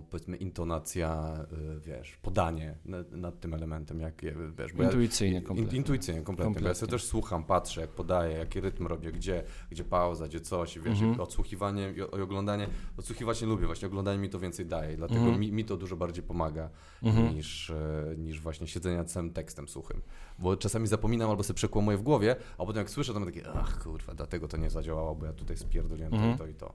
powiedzmy, intonacja, y, wiesz, podanie nad, tym elementem, jak wiesz, Intuicyjnie, ja, kompletnie. Intuicyjnie, kompletnie, kompletnie. Bo ja sobie też słucham, patrzę, jak podaję, jaki rytm robię, gdzie, gdzie pauza, gdzie coś, wiesz, mhm. odsłuchiwanie i oglądanie, odsłuchiwać nie lubię, właśnie oglądanie mi to więcej daje, dlatego mhm. mi, mi to dużo bardziej pomaga mhm. niż, e, niż właśnie siedzenie nad samym tekstem suchym. Bo czasami zapominam albo sobie przekłamuję w głowie, a potem jak słyszę, to mam takie, ach kurwa, dlatego to nie zadziałało, bo ja tutaj spierdoliłem mhm. to i i to.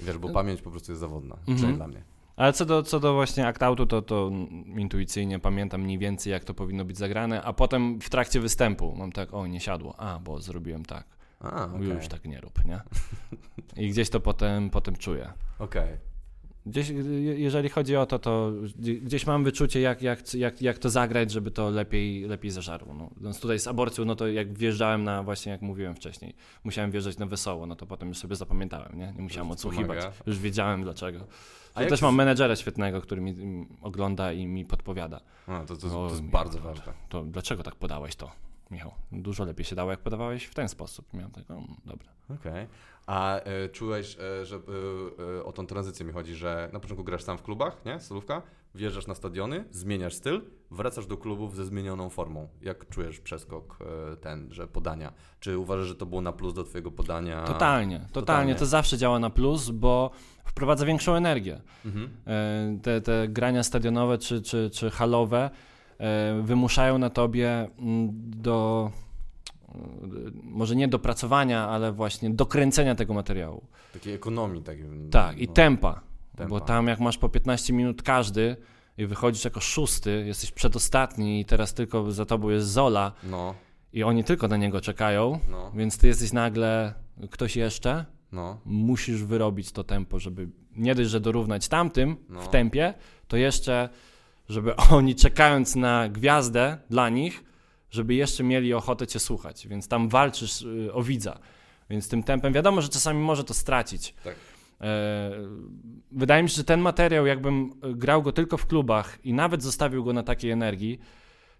Wiesz, bo pamięć po prostu jest zawodna, mhm. przynajmniej dla mnie. Ale co do, co do właśnie aktautu, to, to intuicyjnie pamiętam mniej więcej, jak to powinno być zagrane, a potem w trakcie występu mam tak, o, nie siadło, a, bo zrobiłem tak. A, okay. Już tak nie rób, nie? I gdzieś to potem, potem czuję. Okej. Okay. Gdzieś, jeżeli chodzi o to, to gdzieś mam wyczucie, jak, jak, jak, jak to zagrać, żeby to lepiej, lepiej zażarło. No. Więc tutaj z aborcją, no to jak wjeżdżałem na, właśnie jak mówiłem wcześniej, musiałem wjeżdżać na wesoło, no to potem już sobie zapamiętałem, nie? Nie musiałem odsłuchiwać. Już wiedziałem dlaczego. Ja też mam menedżera świetnego, który mi ogląda i mi podpowiada. A, to, to, to, jest bardzo ważne. To dlaczego tak podałeś to? Michał, dużo lepiej się dało, jak podawałeś w ten sposób. Miałem tak, no, dobra. Okej. Okay. A e, czułeś, e, że e, e, o tą tranzycję mi chodzi, że na początku grasz sam w klubach, nie? Solówka, wjeżdżasz na stadiony, zmieniasz styl, wracasz do klubów ze zmienioną formą. Jak czujesz przeskok e, ten, że podania? Czy uważasz, że to było na plus do twojego podania? Totalnie, totalnie. totalnie. To zawsze działa na plus, bo wprowadza większą energię. Mhm. E, te, te grania stadionowe czy, czy, czy halowe wymuszają na tobie mm, do może nie dopracowania, ale właśnie dokręcenia tego materiału. Takiej ekonomii. Tak, tak i tempa, tempa, bo tam jak masz po 15 minut każdy i wychodzisz jako szósty, jesteś przedostatni i teraz tylko za tobą jest Zola no. i oni tylko na niego czekają, no. więc ty jesteś nagle ktoś jeszcze, no. musisz wyrobić to tempo, żeby nie dość, że dorównać tamtym no. w tempie, to jeszcze, żeby oni czekając na gwiazdę dla nich, żeby jeszcze mieli ochotę cię słuchać, więc tam walczysz y, o widza. Więc tym tempem wiadomo, że czasami może to stracić. Tak. E, wydaje mi się, że ten materiał, jakbym grał go tylko w klubach i nawet zostawił go na takiej energii,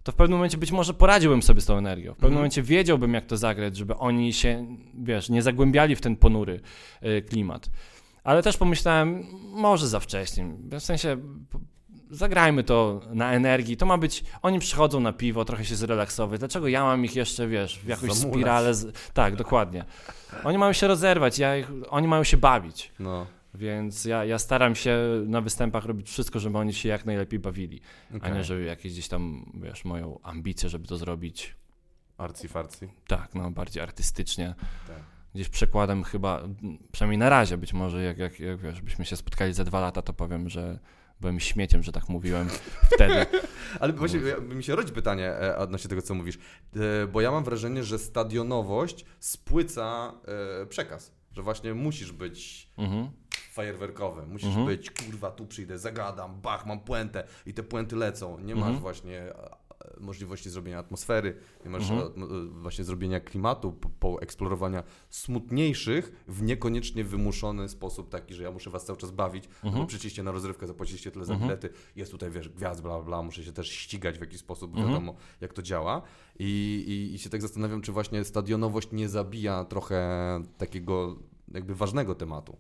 to w pewnym momencie być może poradziłbym sobie z tą energią. W pewnym mm. momencie wiedziałbym, jak to zagrać, żeby oni się, wiesz, nie zagłębiali w ten ponury y, klimat. Ale też pomyślałem, może za wcześnie. W sensie zagrajmy to na energii. To ma być, oni przychodzą na piwo, trochę się zrelaksować. Dlaczego ja mam ich jeszcze, wiesz, w jakąś Zamulać. spiralę? Z... Tak, dokładnie. Oni mają się rozerwać, ja ich... oni mają się bawić. No. Więc ja, ja staram się na występach robić wszystko, żeby oni się jak najlepiej bawili. Okay. A nie, żeby jakieś gdzieś tam, wiesz, moją ambicję, żeby to zrobić. Arcy-farcy? Tak, no, bardziej artystycznie. Tak. Gdzieś przekładem chyba, przynajmniej na razie być może, jak, jak, jak wiesz, byśmy się spotkali za dwa lata, to powiem, że byłem śmieciem, że tak mówiłem wtedy. Ale właśnie mi się rodzi pytanie e, odnośnie tego, co mówisz, e, bo ja mam wrażenie, że stadionowość spłyca e, przekaz, że właśnie musisz być mhm. fajerwerkowy, musisz mhm. być, kurwa, tu przyjdę, zagadam, bach, mam puentę i te puenty lecą. Nie masz mhm. właśnie możliwości zrobienia atmosfery, nie masz mhm. E, właśnie zrobienia klimatu, po, po eksplorowania smutniejszych w niekoniecznie wymuszony sposób taki, że ja muszę was cały czas bawić, mhm. bo na rozrywkę, zapłaciliście tyle za mhm. bilety, jest tutaj, wiesz, gwiazd, bla, bla, muszę się też ścigać w jakiś sposób, mhm. wiadomo, jak to działa. I, i, I się tak zastanawiam, czy właśnie stadionowość nie zabija trochę takiego jakby ważnego tematu.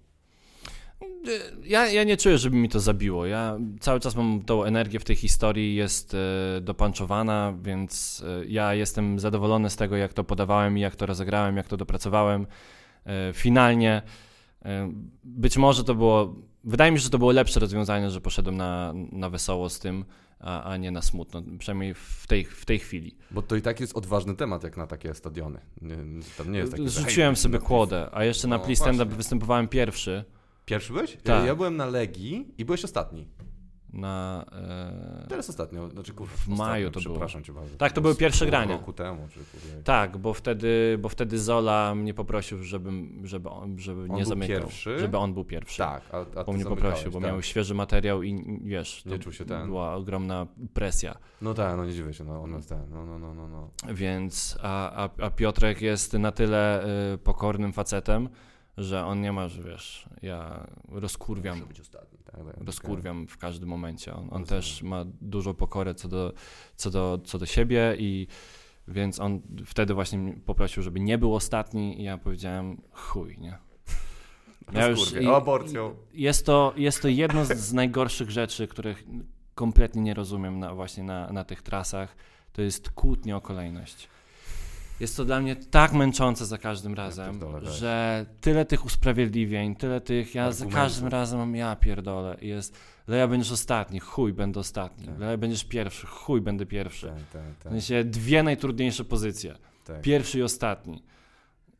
Ja, ja nie czuję, żeby mi to zabiło. Ja cały czas mam tą energię w tej historii, jest e, dopanczowana, więc e, ja jestem zadowolony z tego, jak to podawałem i jak to rozegrałem, jak to dopracowałem. E, finalnie być może to było, wydaje mi się, że to było lepsze rozwiązanie, że poszedłem na, na wesoło z tym, a, a nie na smutno, przynajmniej w tej, w tej chwili. Bo to i tak jest odważny temat, jak na takie stadiony. Nie, tam nie jest takie, Rzuciłem sobie kłodę, a jeszcze no, na Please Stand Up występowałem pierwszy. Pierwszy byłeś? Tak. Ja byłem na Legii i byłeś ostatni. Na, e... Teraz ostatnio, znaczy kurwa, w maju to było. Przepraszam cię bardzo. Tak, to były pierwsze grania. roku temu. Czy tak, bo wtedy, bo wtedy Zola mnie poprosił, żebym, żeby, on, żeby on nie zamykał. Pierwszy? Żeby on był pierwszy. Tak, a, a Bo mnie poprosił, bo tak. miał świeży materiał i wiesz, nie czuł się ten. była ogromna presja. No tak, no nie dziwię się, no on jest ten, no, no, no, no. no. Więc, a, a, a Piotrek jest na tyle y, pokornym facetem, że on nie ma, że wiesz, ja rozkurwiam. Muszę być ostatni, tak. tak, tak, rozkurwiam w każdym momencie. On, on też ma dużą pokorę co do, co, do, co do siebie i więc on wtedy właśnie poprosił, żeby nie był ostatni i ja powiedziałem chuj, nie? Ja już, i, aborcją. Jest to, jest to jedno z, z najgorszych rzeczy, których kompletnie nie rozumiem na, właśnie na, na tych trasach. To jest kłótnia o kolejność. Jest to dla mnie tak męczące za każdym razem, tak. że tyle tych usprawiedliwień, tyle tych, ja za każdym razem mam, ja pierdolę, jest, Leja będziesz ostatni, chuj, będę ostatni, tak. Leja będziesz pierwszy, chuj, będę pierwszy. Tak, tak, tak. W sensie dwie najtrudniejsze pozycje, tak. pierwszy i ostatni.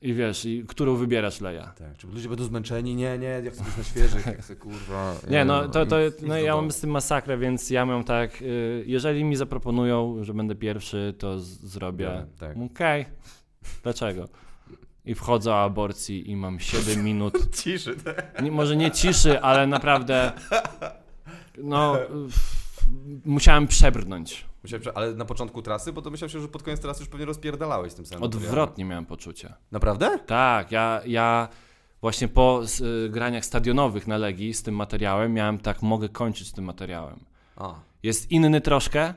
I wiesz, i którą wybierasz Leja. Tak, czy ludzie będą zmęczeni? Nie, nie, ja chcę być na świeżych, chcę kurwa. Nie, no to, to no, ja mam z tym masakrę, więc ja mam tak, y, jeżeli mi zaproponują, że będę pierwszy, to zrobię. tak. Okej, okay. dlaczego? I wchodzę o aborcji i mam 7 minut. ciszy, tak? Nie, może nie ciszy, ale naprawdę. No, musiałem przebrnąć. Ale na początku trasy, bo to myślałem się, że pod koniec trasy już pewnie rozpierdalałeś tym samym. Odwrotnie miałem poczucie. Naprawdę? Tak, ja, ja właśnie po y, graniach stadionowych na Legii z tym materiałem miałem tak, mogę kończyć z tym materiałem. A. Jest inny troszkę,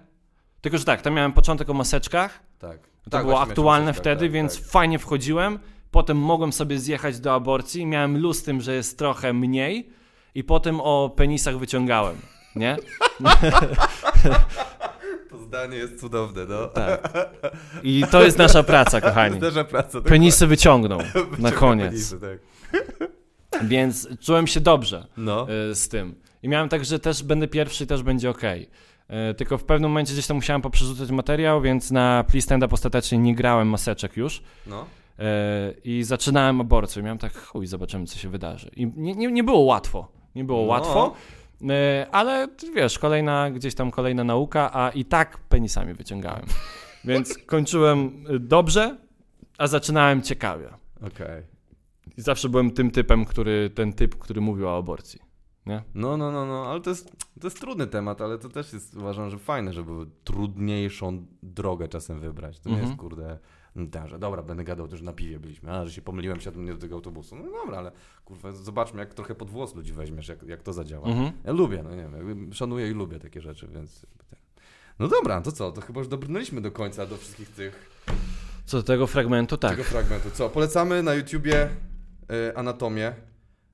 tylko że tak, tam miałem początek o maseczkach. Tak. To tak, było aktualne wtedy, tak, więc tak. fajnie wchodziłem. Potem mogłem sobie zjechać do aborcji. Miałem luz tym, że jest trochę mniej. I potem o penisach wyciągałem. Nie? To zdanie jest cudowne, no. Tak. I to jest nasza praca, kochani. To jest nasza praca. Penisy wyciągną na koniec. Penisy, tak. Więc czułem się dobrze no. Y, z tym. I miałem tak, że też będę pierwszy i też będzie ok. Tylko w pewnym momencie gdzieś tam musiałem poprzerzucać materiał, więc na Please Stand Up ostatecznie nie grałem maseczek już. No. Y, I zaczynałem aborcję. Miałem tak, chuj, zobaczymy, co się wydarzy. I nie, nie, nie było łatwo. Nie było no. łatwo. E, ale wiesz, kolejna, gdzieś tam kolejna nauka, a i tak penisami wyciągałem. Więc kończyłem y, dobrze, a zaczynałem ciekawie. Okej. Okay. I zawsze byłem tym typem, który, ten typ, który mówił o aborcji. Nie? No, no, no, no, ale to jest, to jest trudny temat, ale to też jest, uważam, że fajne, żeby trudniejszą drogę czasem wybrać. To nie jest, mhm. kurde, że dobra, będę gadał, też na piwie byliśmy, a że się pomyliłem, siadłem nie do tego autobusu. No dobra, ale kurwa, zobaczmy, jak trochę pod włos ludzi weźmiesz, jak, jak to zadziała. Mhm. Ja lubię, no nie wiem, szanuję i lubię takie rzeczy, więc... No dobra, to co, to chyba już dobrnęliśmy do końca, do wszystkich tych... Co do tego fragmentu, tak. Tego fragmentu, co? Polecamy na YouTubie y, Anatomię.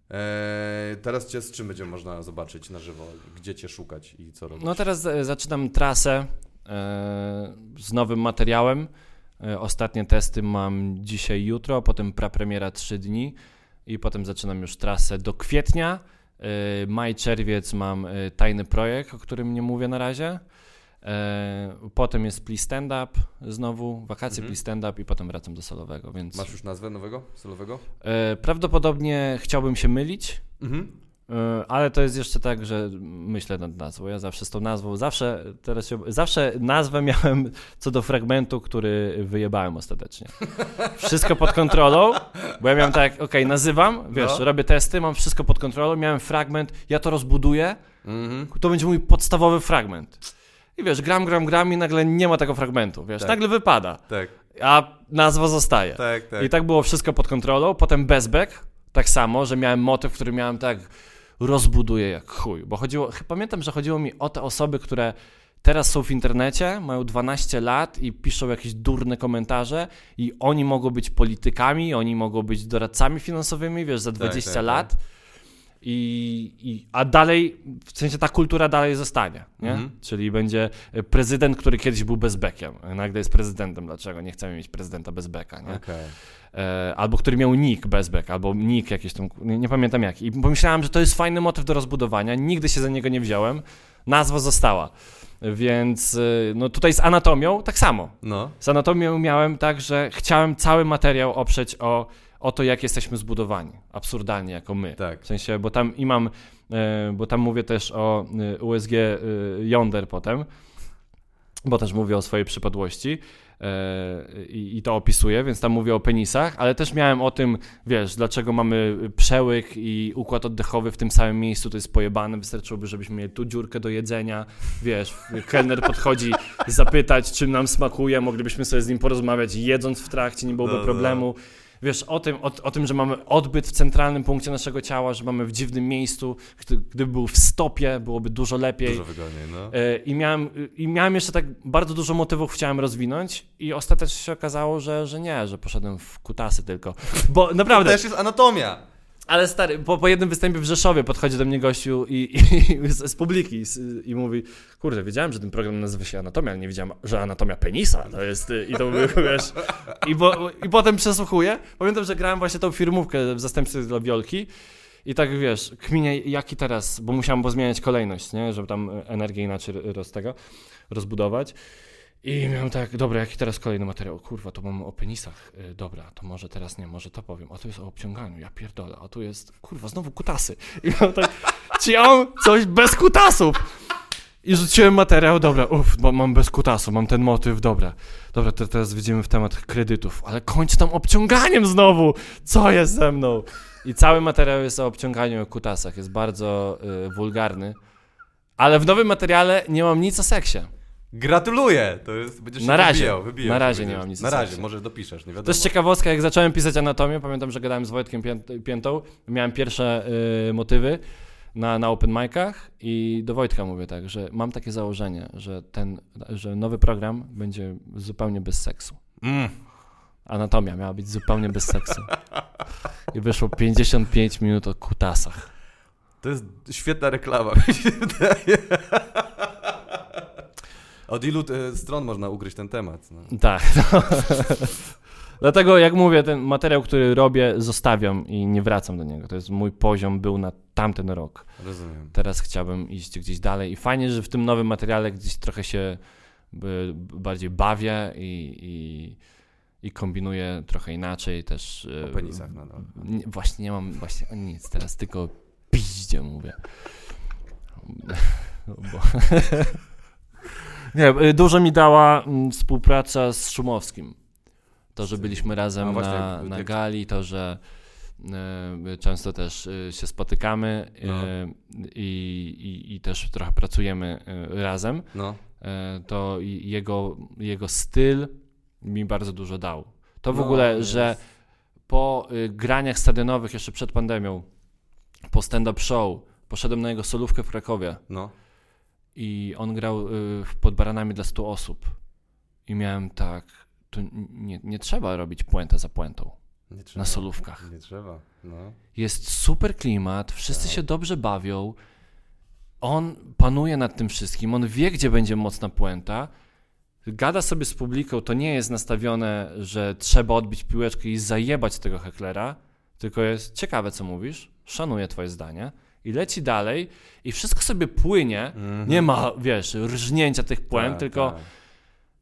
Eee, teraz cię z czym będzie można zobaczyć na żywo? Gdzie cię szukać i co robić? No teraz e, zaczynam trasę e, z nowym materiałem. E, ostatnie testy mam dzisiaj, jutro, potem prapremiera 3 dni i potem zaczynam już trasę do kwietnia. E, maj, czerwiec mam e, tajny projekt, o którym nie mówię na razie. Potem jest Please Stand Up znowu, wakacje mhm. Please Stand Up i potem wracam do solowego, więc... Masz już nazwę nowego, solowego? Prawdopodobnie chciałbym się mylić, mhm. E, ale to jest jeszcze tak, że myślę nad nazwą. Ja zawsze z tą nazwą, zawsze, teraz się, zawsze nazwę miałem co do fragmentu, który wyjebałem ostatecznie. Wszystko pod kontrolą, bo ja miałem tak, ok, nazywam, wiesz, no. robię testy, mam wszystko pod kontrolą, miałem fragment, ja to rozbuduję, -hmm. to będzie mój podstawowy fragment. I wiesz, gram, gram, gram i nagle nie ma tego fragmentu, wiesz, tak. nagle wypada. Tak. A nazwa zostaje. Tak, tak. I tak było wszystko pod kontrolą, potem bezbek, tak samo, że miałem motyw, który miałem tak rozbuduję jak chuj. Bo chodziło, pamiętam, że chodziło mi o te osoby, które teraz są w internecie, mają 12 lat i piszą jakieś durne komentarze i oni mogą być politykami, oni mogą być doradcami finansowymi, wiesz, za 20 tak, tak, lat. Tak. I, I, a dalej, w sensie ta kultura dalej zostanie, nie? Mhm. Czyli będzie prezydent, który kiedyś był bezbekiem, nagle jest prezydentem. Dlaczego? Nie chcemy mieć prezydenta bez beka, nie? Okay. E, albo który miał nick bezbek, albo nick jakiś tam, nie, nie, pamiętam jaki. I pomyślałem, że to jest fajny motyw do rozbudowania, nigdy się za niego nie wziąłem, nazwa została. Więc e, no tutaj z anatomią tak samo. No. Z anatomią miałem tak, że chciałem cały materiał oprzeć o, o to, jak jesteśmy zbudowani. Absurdalnie, jako my. Tak. W sensie, bo tam i mam, e, bo tam mówię też o USG Yonder potem, bo też mówię o swojej przypadłości. E, i, to opisuję, więc tam mówię o penisach, ale też miałem o tym, wiesz, dlaczego mamy przełyk i układ oddechowy w tym samym miejscu, to jest pojebane, wystarczyłoby, żebyśmy mieli tu dziurkę do jedzenia, wiesz, kelner podchodzi zapytać, czym nam smakuje, moglibyśmy sobie z nim porozmawiać jedząc w trakcie, nie byłoby no, no. Wiesz, o tym, o, o, tym, że mamy odbyt w centralnym punkcie naszego ciała, że mamy w dziwnym miejscu, gdy, gdyby był w stopie, byłoby dużo lepiej. Dużo wygodniej, no. E, I miałem, I miałem jeszcze tak bardzo dużo motywów chciałem rozwinąć i ostatecznie się okazało, że, że nie, że poszedłem w kutasy tylko. Bo naprawdę... To też jest anatomia. Ale stary, po, po jednym występie w Rzeszowie podchodzi do mnie gościu i, i, z, z, publiki i, i, mówi, kurde, wiedziałem, że ten program nazywa się Anatomia, ale nie wiedziałem, że Anatomia penisa to jest, i to mówię, wiesz, i, bo, i potem przesłuchuję. Pamiętam, że grałem właśnie tą firmówkę w zastępstwie dla Wiolki i tak, wiesz, kminie, jaki teraz, bo musiałem pozmieniać kolejność, nie, żeby tam energię inaczej roz tego, rozbudować. I miałem tak, dobra, jaki teraz kolejny materiał? Kurwa, to mam o penisach. Yy, dobra, to może teraz nie, może to powiem. A tu jest o obciąganiu, ja pierdolę. A tu jest, kurwa, znowu kutasy. I miałem tak, czy ja mam coś bez kutasów? I rzuciłem materiał, dobra, uff, mam bez kutasu, mam ten motyw, dobra. Dobra, to teraz wejdziemy w temat kredytów, ale kończ tam obciąganiem znowu! Co jest ze mną? I cały materiał jest o obciąganiu o kutasach, jest bardzo yy, wulgarny. Ale w nowym materiale nie mam nic o seksie. Gratuluję! To jest, będziesz na razie, wybijał, wybijał, na razie nie mam nic Na razie, może dopiszesz, nie wiadomo. To jest ciekawostka, jak zacząłem pisać anatomię, pamiętam, że gadałem z Wojtkiem Piętą, miałem pierwsze y, motywy na, na open micach i do Wojtka mówię tak, że mam takie założenie, że ten, że nowy program będzie zupełnie bez seksu. Mm. Anatomia miała być zupełnie bez seksu. I wyszło 55 minut o kutasach. To jest świetna reklama, mi się wydaje. Od ilu e, stron można ugryźć ten temat? No. Tak. No. Dlatego, jak mówię, ten materiał, który robię, zostawiam i nie wracam do niego. To jest mój poziom, był na tamten rok. Rozumiem. Teraz chciałbym iść gdzieś dalej. I fajnie, że w tym nowym materiale gdzieś trochę się bardziej bawię i, i, i kombinuję trochę inaczej też. O penisach nadal. Nie, właśnie nie mam właśnie nic teraz, tylko piździe mówię. Bo... Nie, y, dużo mi dała mm, współpraca z Szumowskim. To, że byliśmy razem właśnie, na, na gali, to, że y, często też y, się spotykamy no. i, i, i, też trochę pracujemy razem, no. to jego, jego styl mi bardzo dużo dał. To w no, ogóle, jest. że po graniach stadionowych jeszcze przed pandemią, po stand-up show, poszedłem na jego solówkę w Krakowie. No i on grał y, pod baranami dla 100 osób. I miałem tak, to nie, nie trzeba robić puentę za puentą na solówkach. Nie trzeba, no. Jest super klimat, wszyscy tak. się dobrze bawią. On panuje nad tym wszystkim, on wie, gdzie będzie mocna puenta. Gada sobie z publiką, to nie jest nastawione, że trzeba odbić piłeczkę i zajebać tego heklera, tylko jest ciekawe, co mówisz, szanuję twoje zdanie i leci dalej i wszystko sobie płynie. Mm -hmm. Nie ma, wiesz, rżnięcia tych płyn, tak, tylko tak.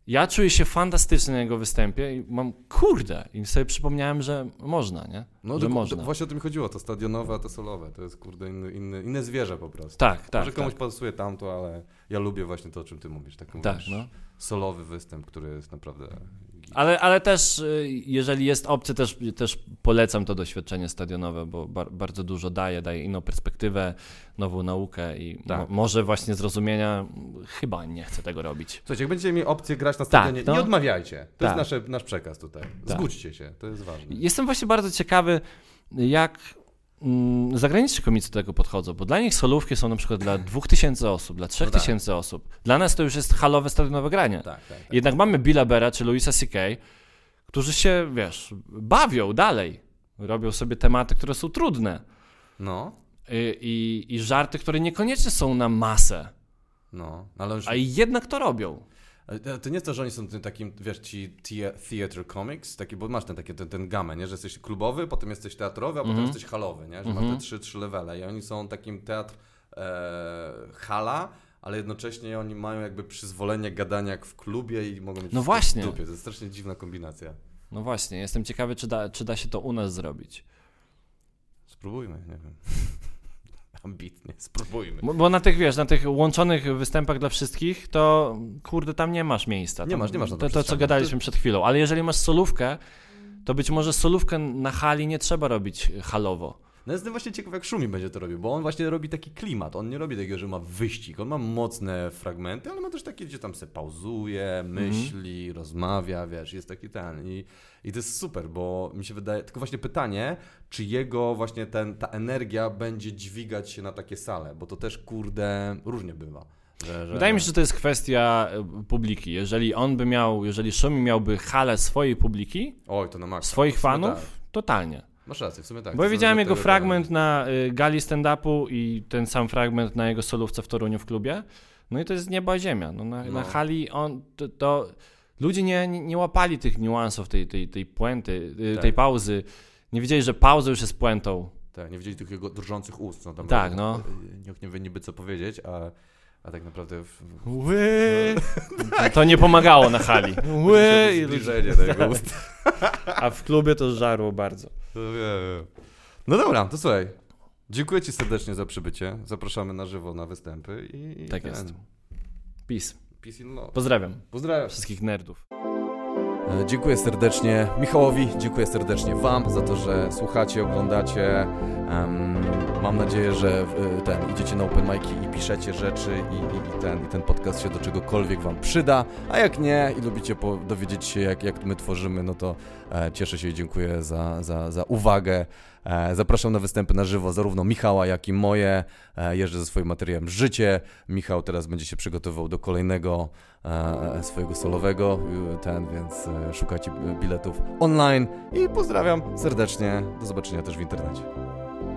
ja czuję się fantastycznie na jego występie i mam, kurde, i sobie przypomniałem, że można, nie? No, że można. właśnie o tym chodziło, to stadionowe, a to solowe, to jest, kurde, inny, inny, inne zwierzę po prostu. Tak, tak. Może komuś tak. pasuje tamto, ale ja lubię właśnie to, o czym ty mówisz, taki tak, mówisz, no. solowy występ, który jest naprawdę ale, ale też, y, jeżeli jest opcja, też, też polecam to doświadczenie stadionowe, bo bar, bardzo dużo daje, daje inną perspektywę, nową naukę i tak. mo, może właśnie zrozumienia, chyba nie chcę tego robić. Słuchajcie, jak będziecie mieli opcję grać na stadionie, tak, to... nie odmawiajcie. To tak. jest nasze, nasz przekaz tutaj. Tak. Zgódźcie się, to jest ważne. Jestem właśnie bardzo ciekawy, jak Mm, zagraniczni komicy do tego podchodzą, bo dla nich solówki są na przykład dla 2000 osób, dla 3000 no tak. osób. Dla nas to już jest halowe stadionowe granie. Tak, tak, tak, Jednak mamy Billa Bera czy Louisa C.K., którzy się, wiesz, bawią dalej. Robią sobie tematy, które są trudne. No. I, i, i żarty, które niekoniecznie są na masę. No, ale już... A jednak to robią. To nie jest to, że oni są tym takim, wiesz, ci theater comics, taki, bo masz ten, taki, ten, ten gamę, nie? że jesteś klubowy, potem jesteś teatrowy, a potem mm -hmm. jesteś halowy, nie? że mm -hmm. masz te mhm. trzy, trzy levele i oni są takim teatr e, hala, ale jednocześnie oni mają jakby przyzwolenie gadania jak w klubie i mogą mieć no właśnie. w dupie. To jest strasznie dziwna kombinacja. No właśnie, jestem ciekawy, czy da, czy da się to u nas zrobić. Spróbujmy, nie wiem ambitnie, spróbujmy. Bo, bo, na tych, wiesz, na tych łączonych występach dla wszystkich, to kurde, tam nie masz miejsca. Nie masz, nie masz. To, to, co gadaliśmy przed chwilą. Ale jeżeli masz solówkę, to być może solówkę na hali nie trzeba robić halowo. No jestem właśnie ciekaw, jak Szumi będzie to robił, bo on właśnie robi taki klimat. On nie robi takiego, że ma wyścig. On ma mocne fragmenty, ale ma też takie, gdzie tam se pauzuje, myśli, mm. rozmawia, wiesz, jest taki ten. I, I to jest super, bo mi się wydaje, tylko właśnie pytanie, czy jego właśnie ten, ta energia będzie dźwigać się na takie sale, bo to też, kurde, różnie bywa. Że, że... Wydaje mi się, że to jest kwestia e, publiki. Jeżeli on by miał, jeżeli Szumi miałby halę swojej publiki, Oj, to na maksa. swoich fanów, tak. totalnie. Masz rację, w sumie tak. Bo ja widziałem jego fragment na y, gali stand-upu i ten sam fragment na jego solówce w Toruniu w klubie. No i to jest nieba ziemia. No, na, no. na hali on to, to ludzie nie, nie, łapali tych niuansów, tej, tej, tej puenty, y, tak. tej pauzy. Nie wiedzieli, że pauza już jest puentą. Tak, nie wiedzieli tych jego drżących ust. No, tam tak, no. Nikt nie wie niby co powiedzieć, a a tak naprawdę. W... Ły! No. To nie pomagało na hali. Ły! I zbliżenie do jego ust. A w klubie to żarło bardzo. No, no dobra, to słuchaj. Dziękuję Ci serdecznie za przybycie. Zapraszamy na żywo na występy. I, tak ten. jest. Peace. Peace in love. Pozdrawiam. Pozdrawiam. Wszystkich nerdów. E, dziękuję serdecznie Michałowi, dziękuję serdecznie Wam za to, że słuchacie, oglądacie. Mam nadzieję, że e, ten, idziecie na open mic'i i piszecie rzeczy i, i, i, ten, i ten podcast się do czegokolwiek Wam przyda, a jak nie i lubicie po, dowiedzieć się jak, jak my tworzymy, no to e, cieszę się i dziękuję za, za, za uwagę. Zapraszam na występy na żywo zarówno Michała, jak i moje. Jeżdżę ze swoim materiałem Życie. Michał teraz będzie się przygotowywał do kolejnego swojego solowego, ten, więc szukajcie biletów online i pozdrawiam serdecznie. Do zobaczenia też w internecie.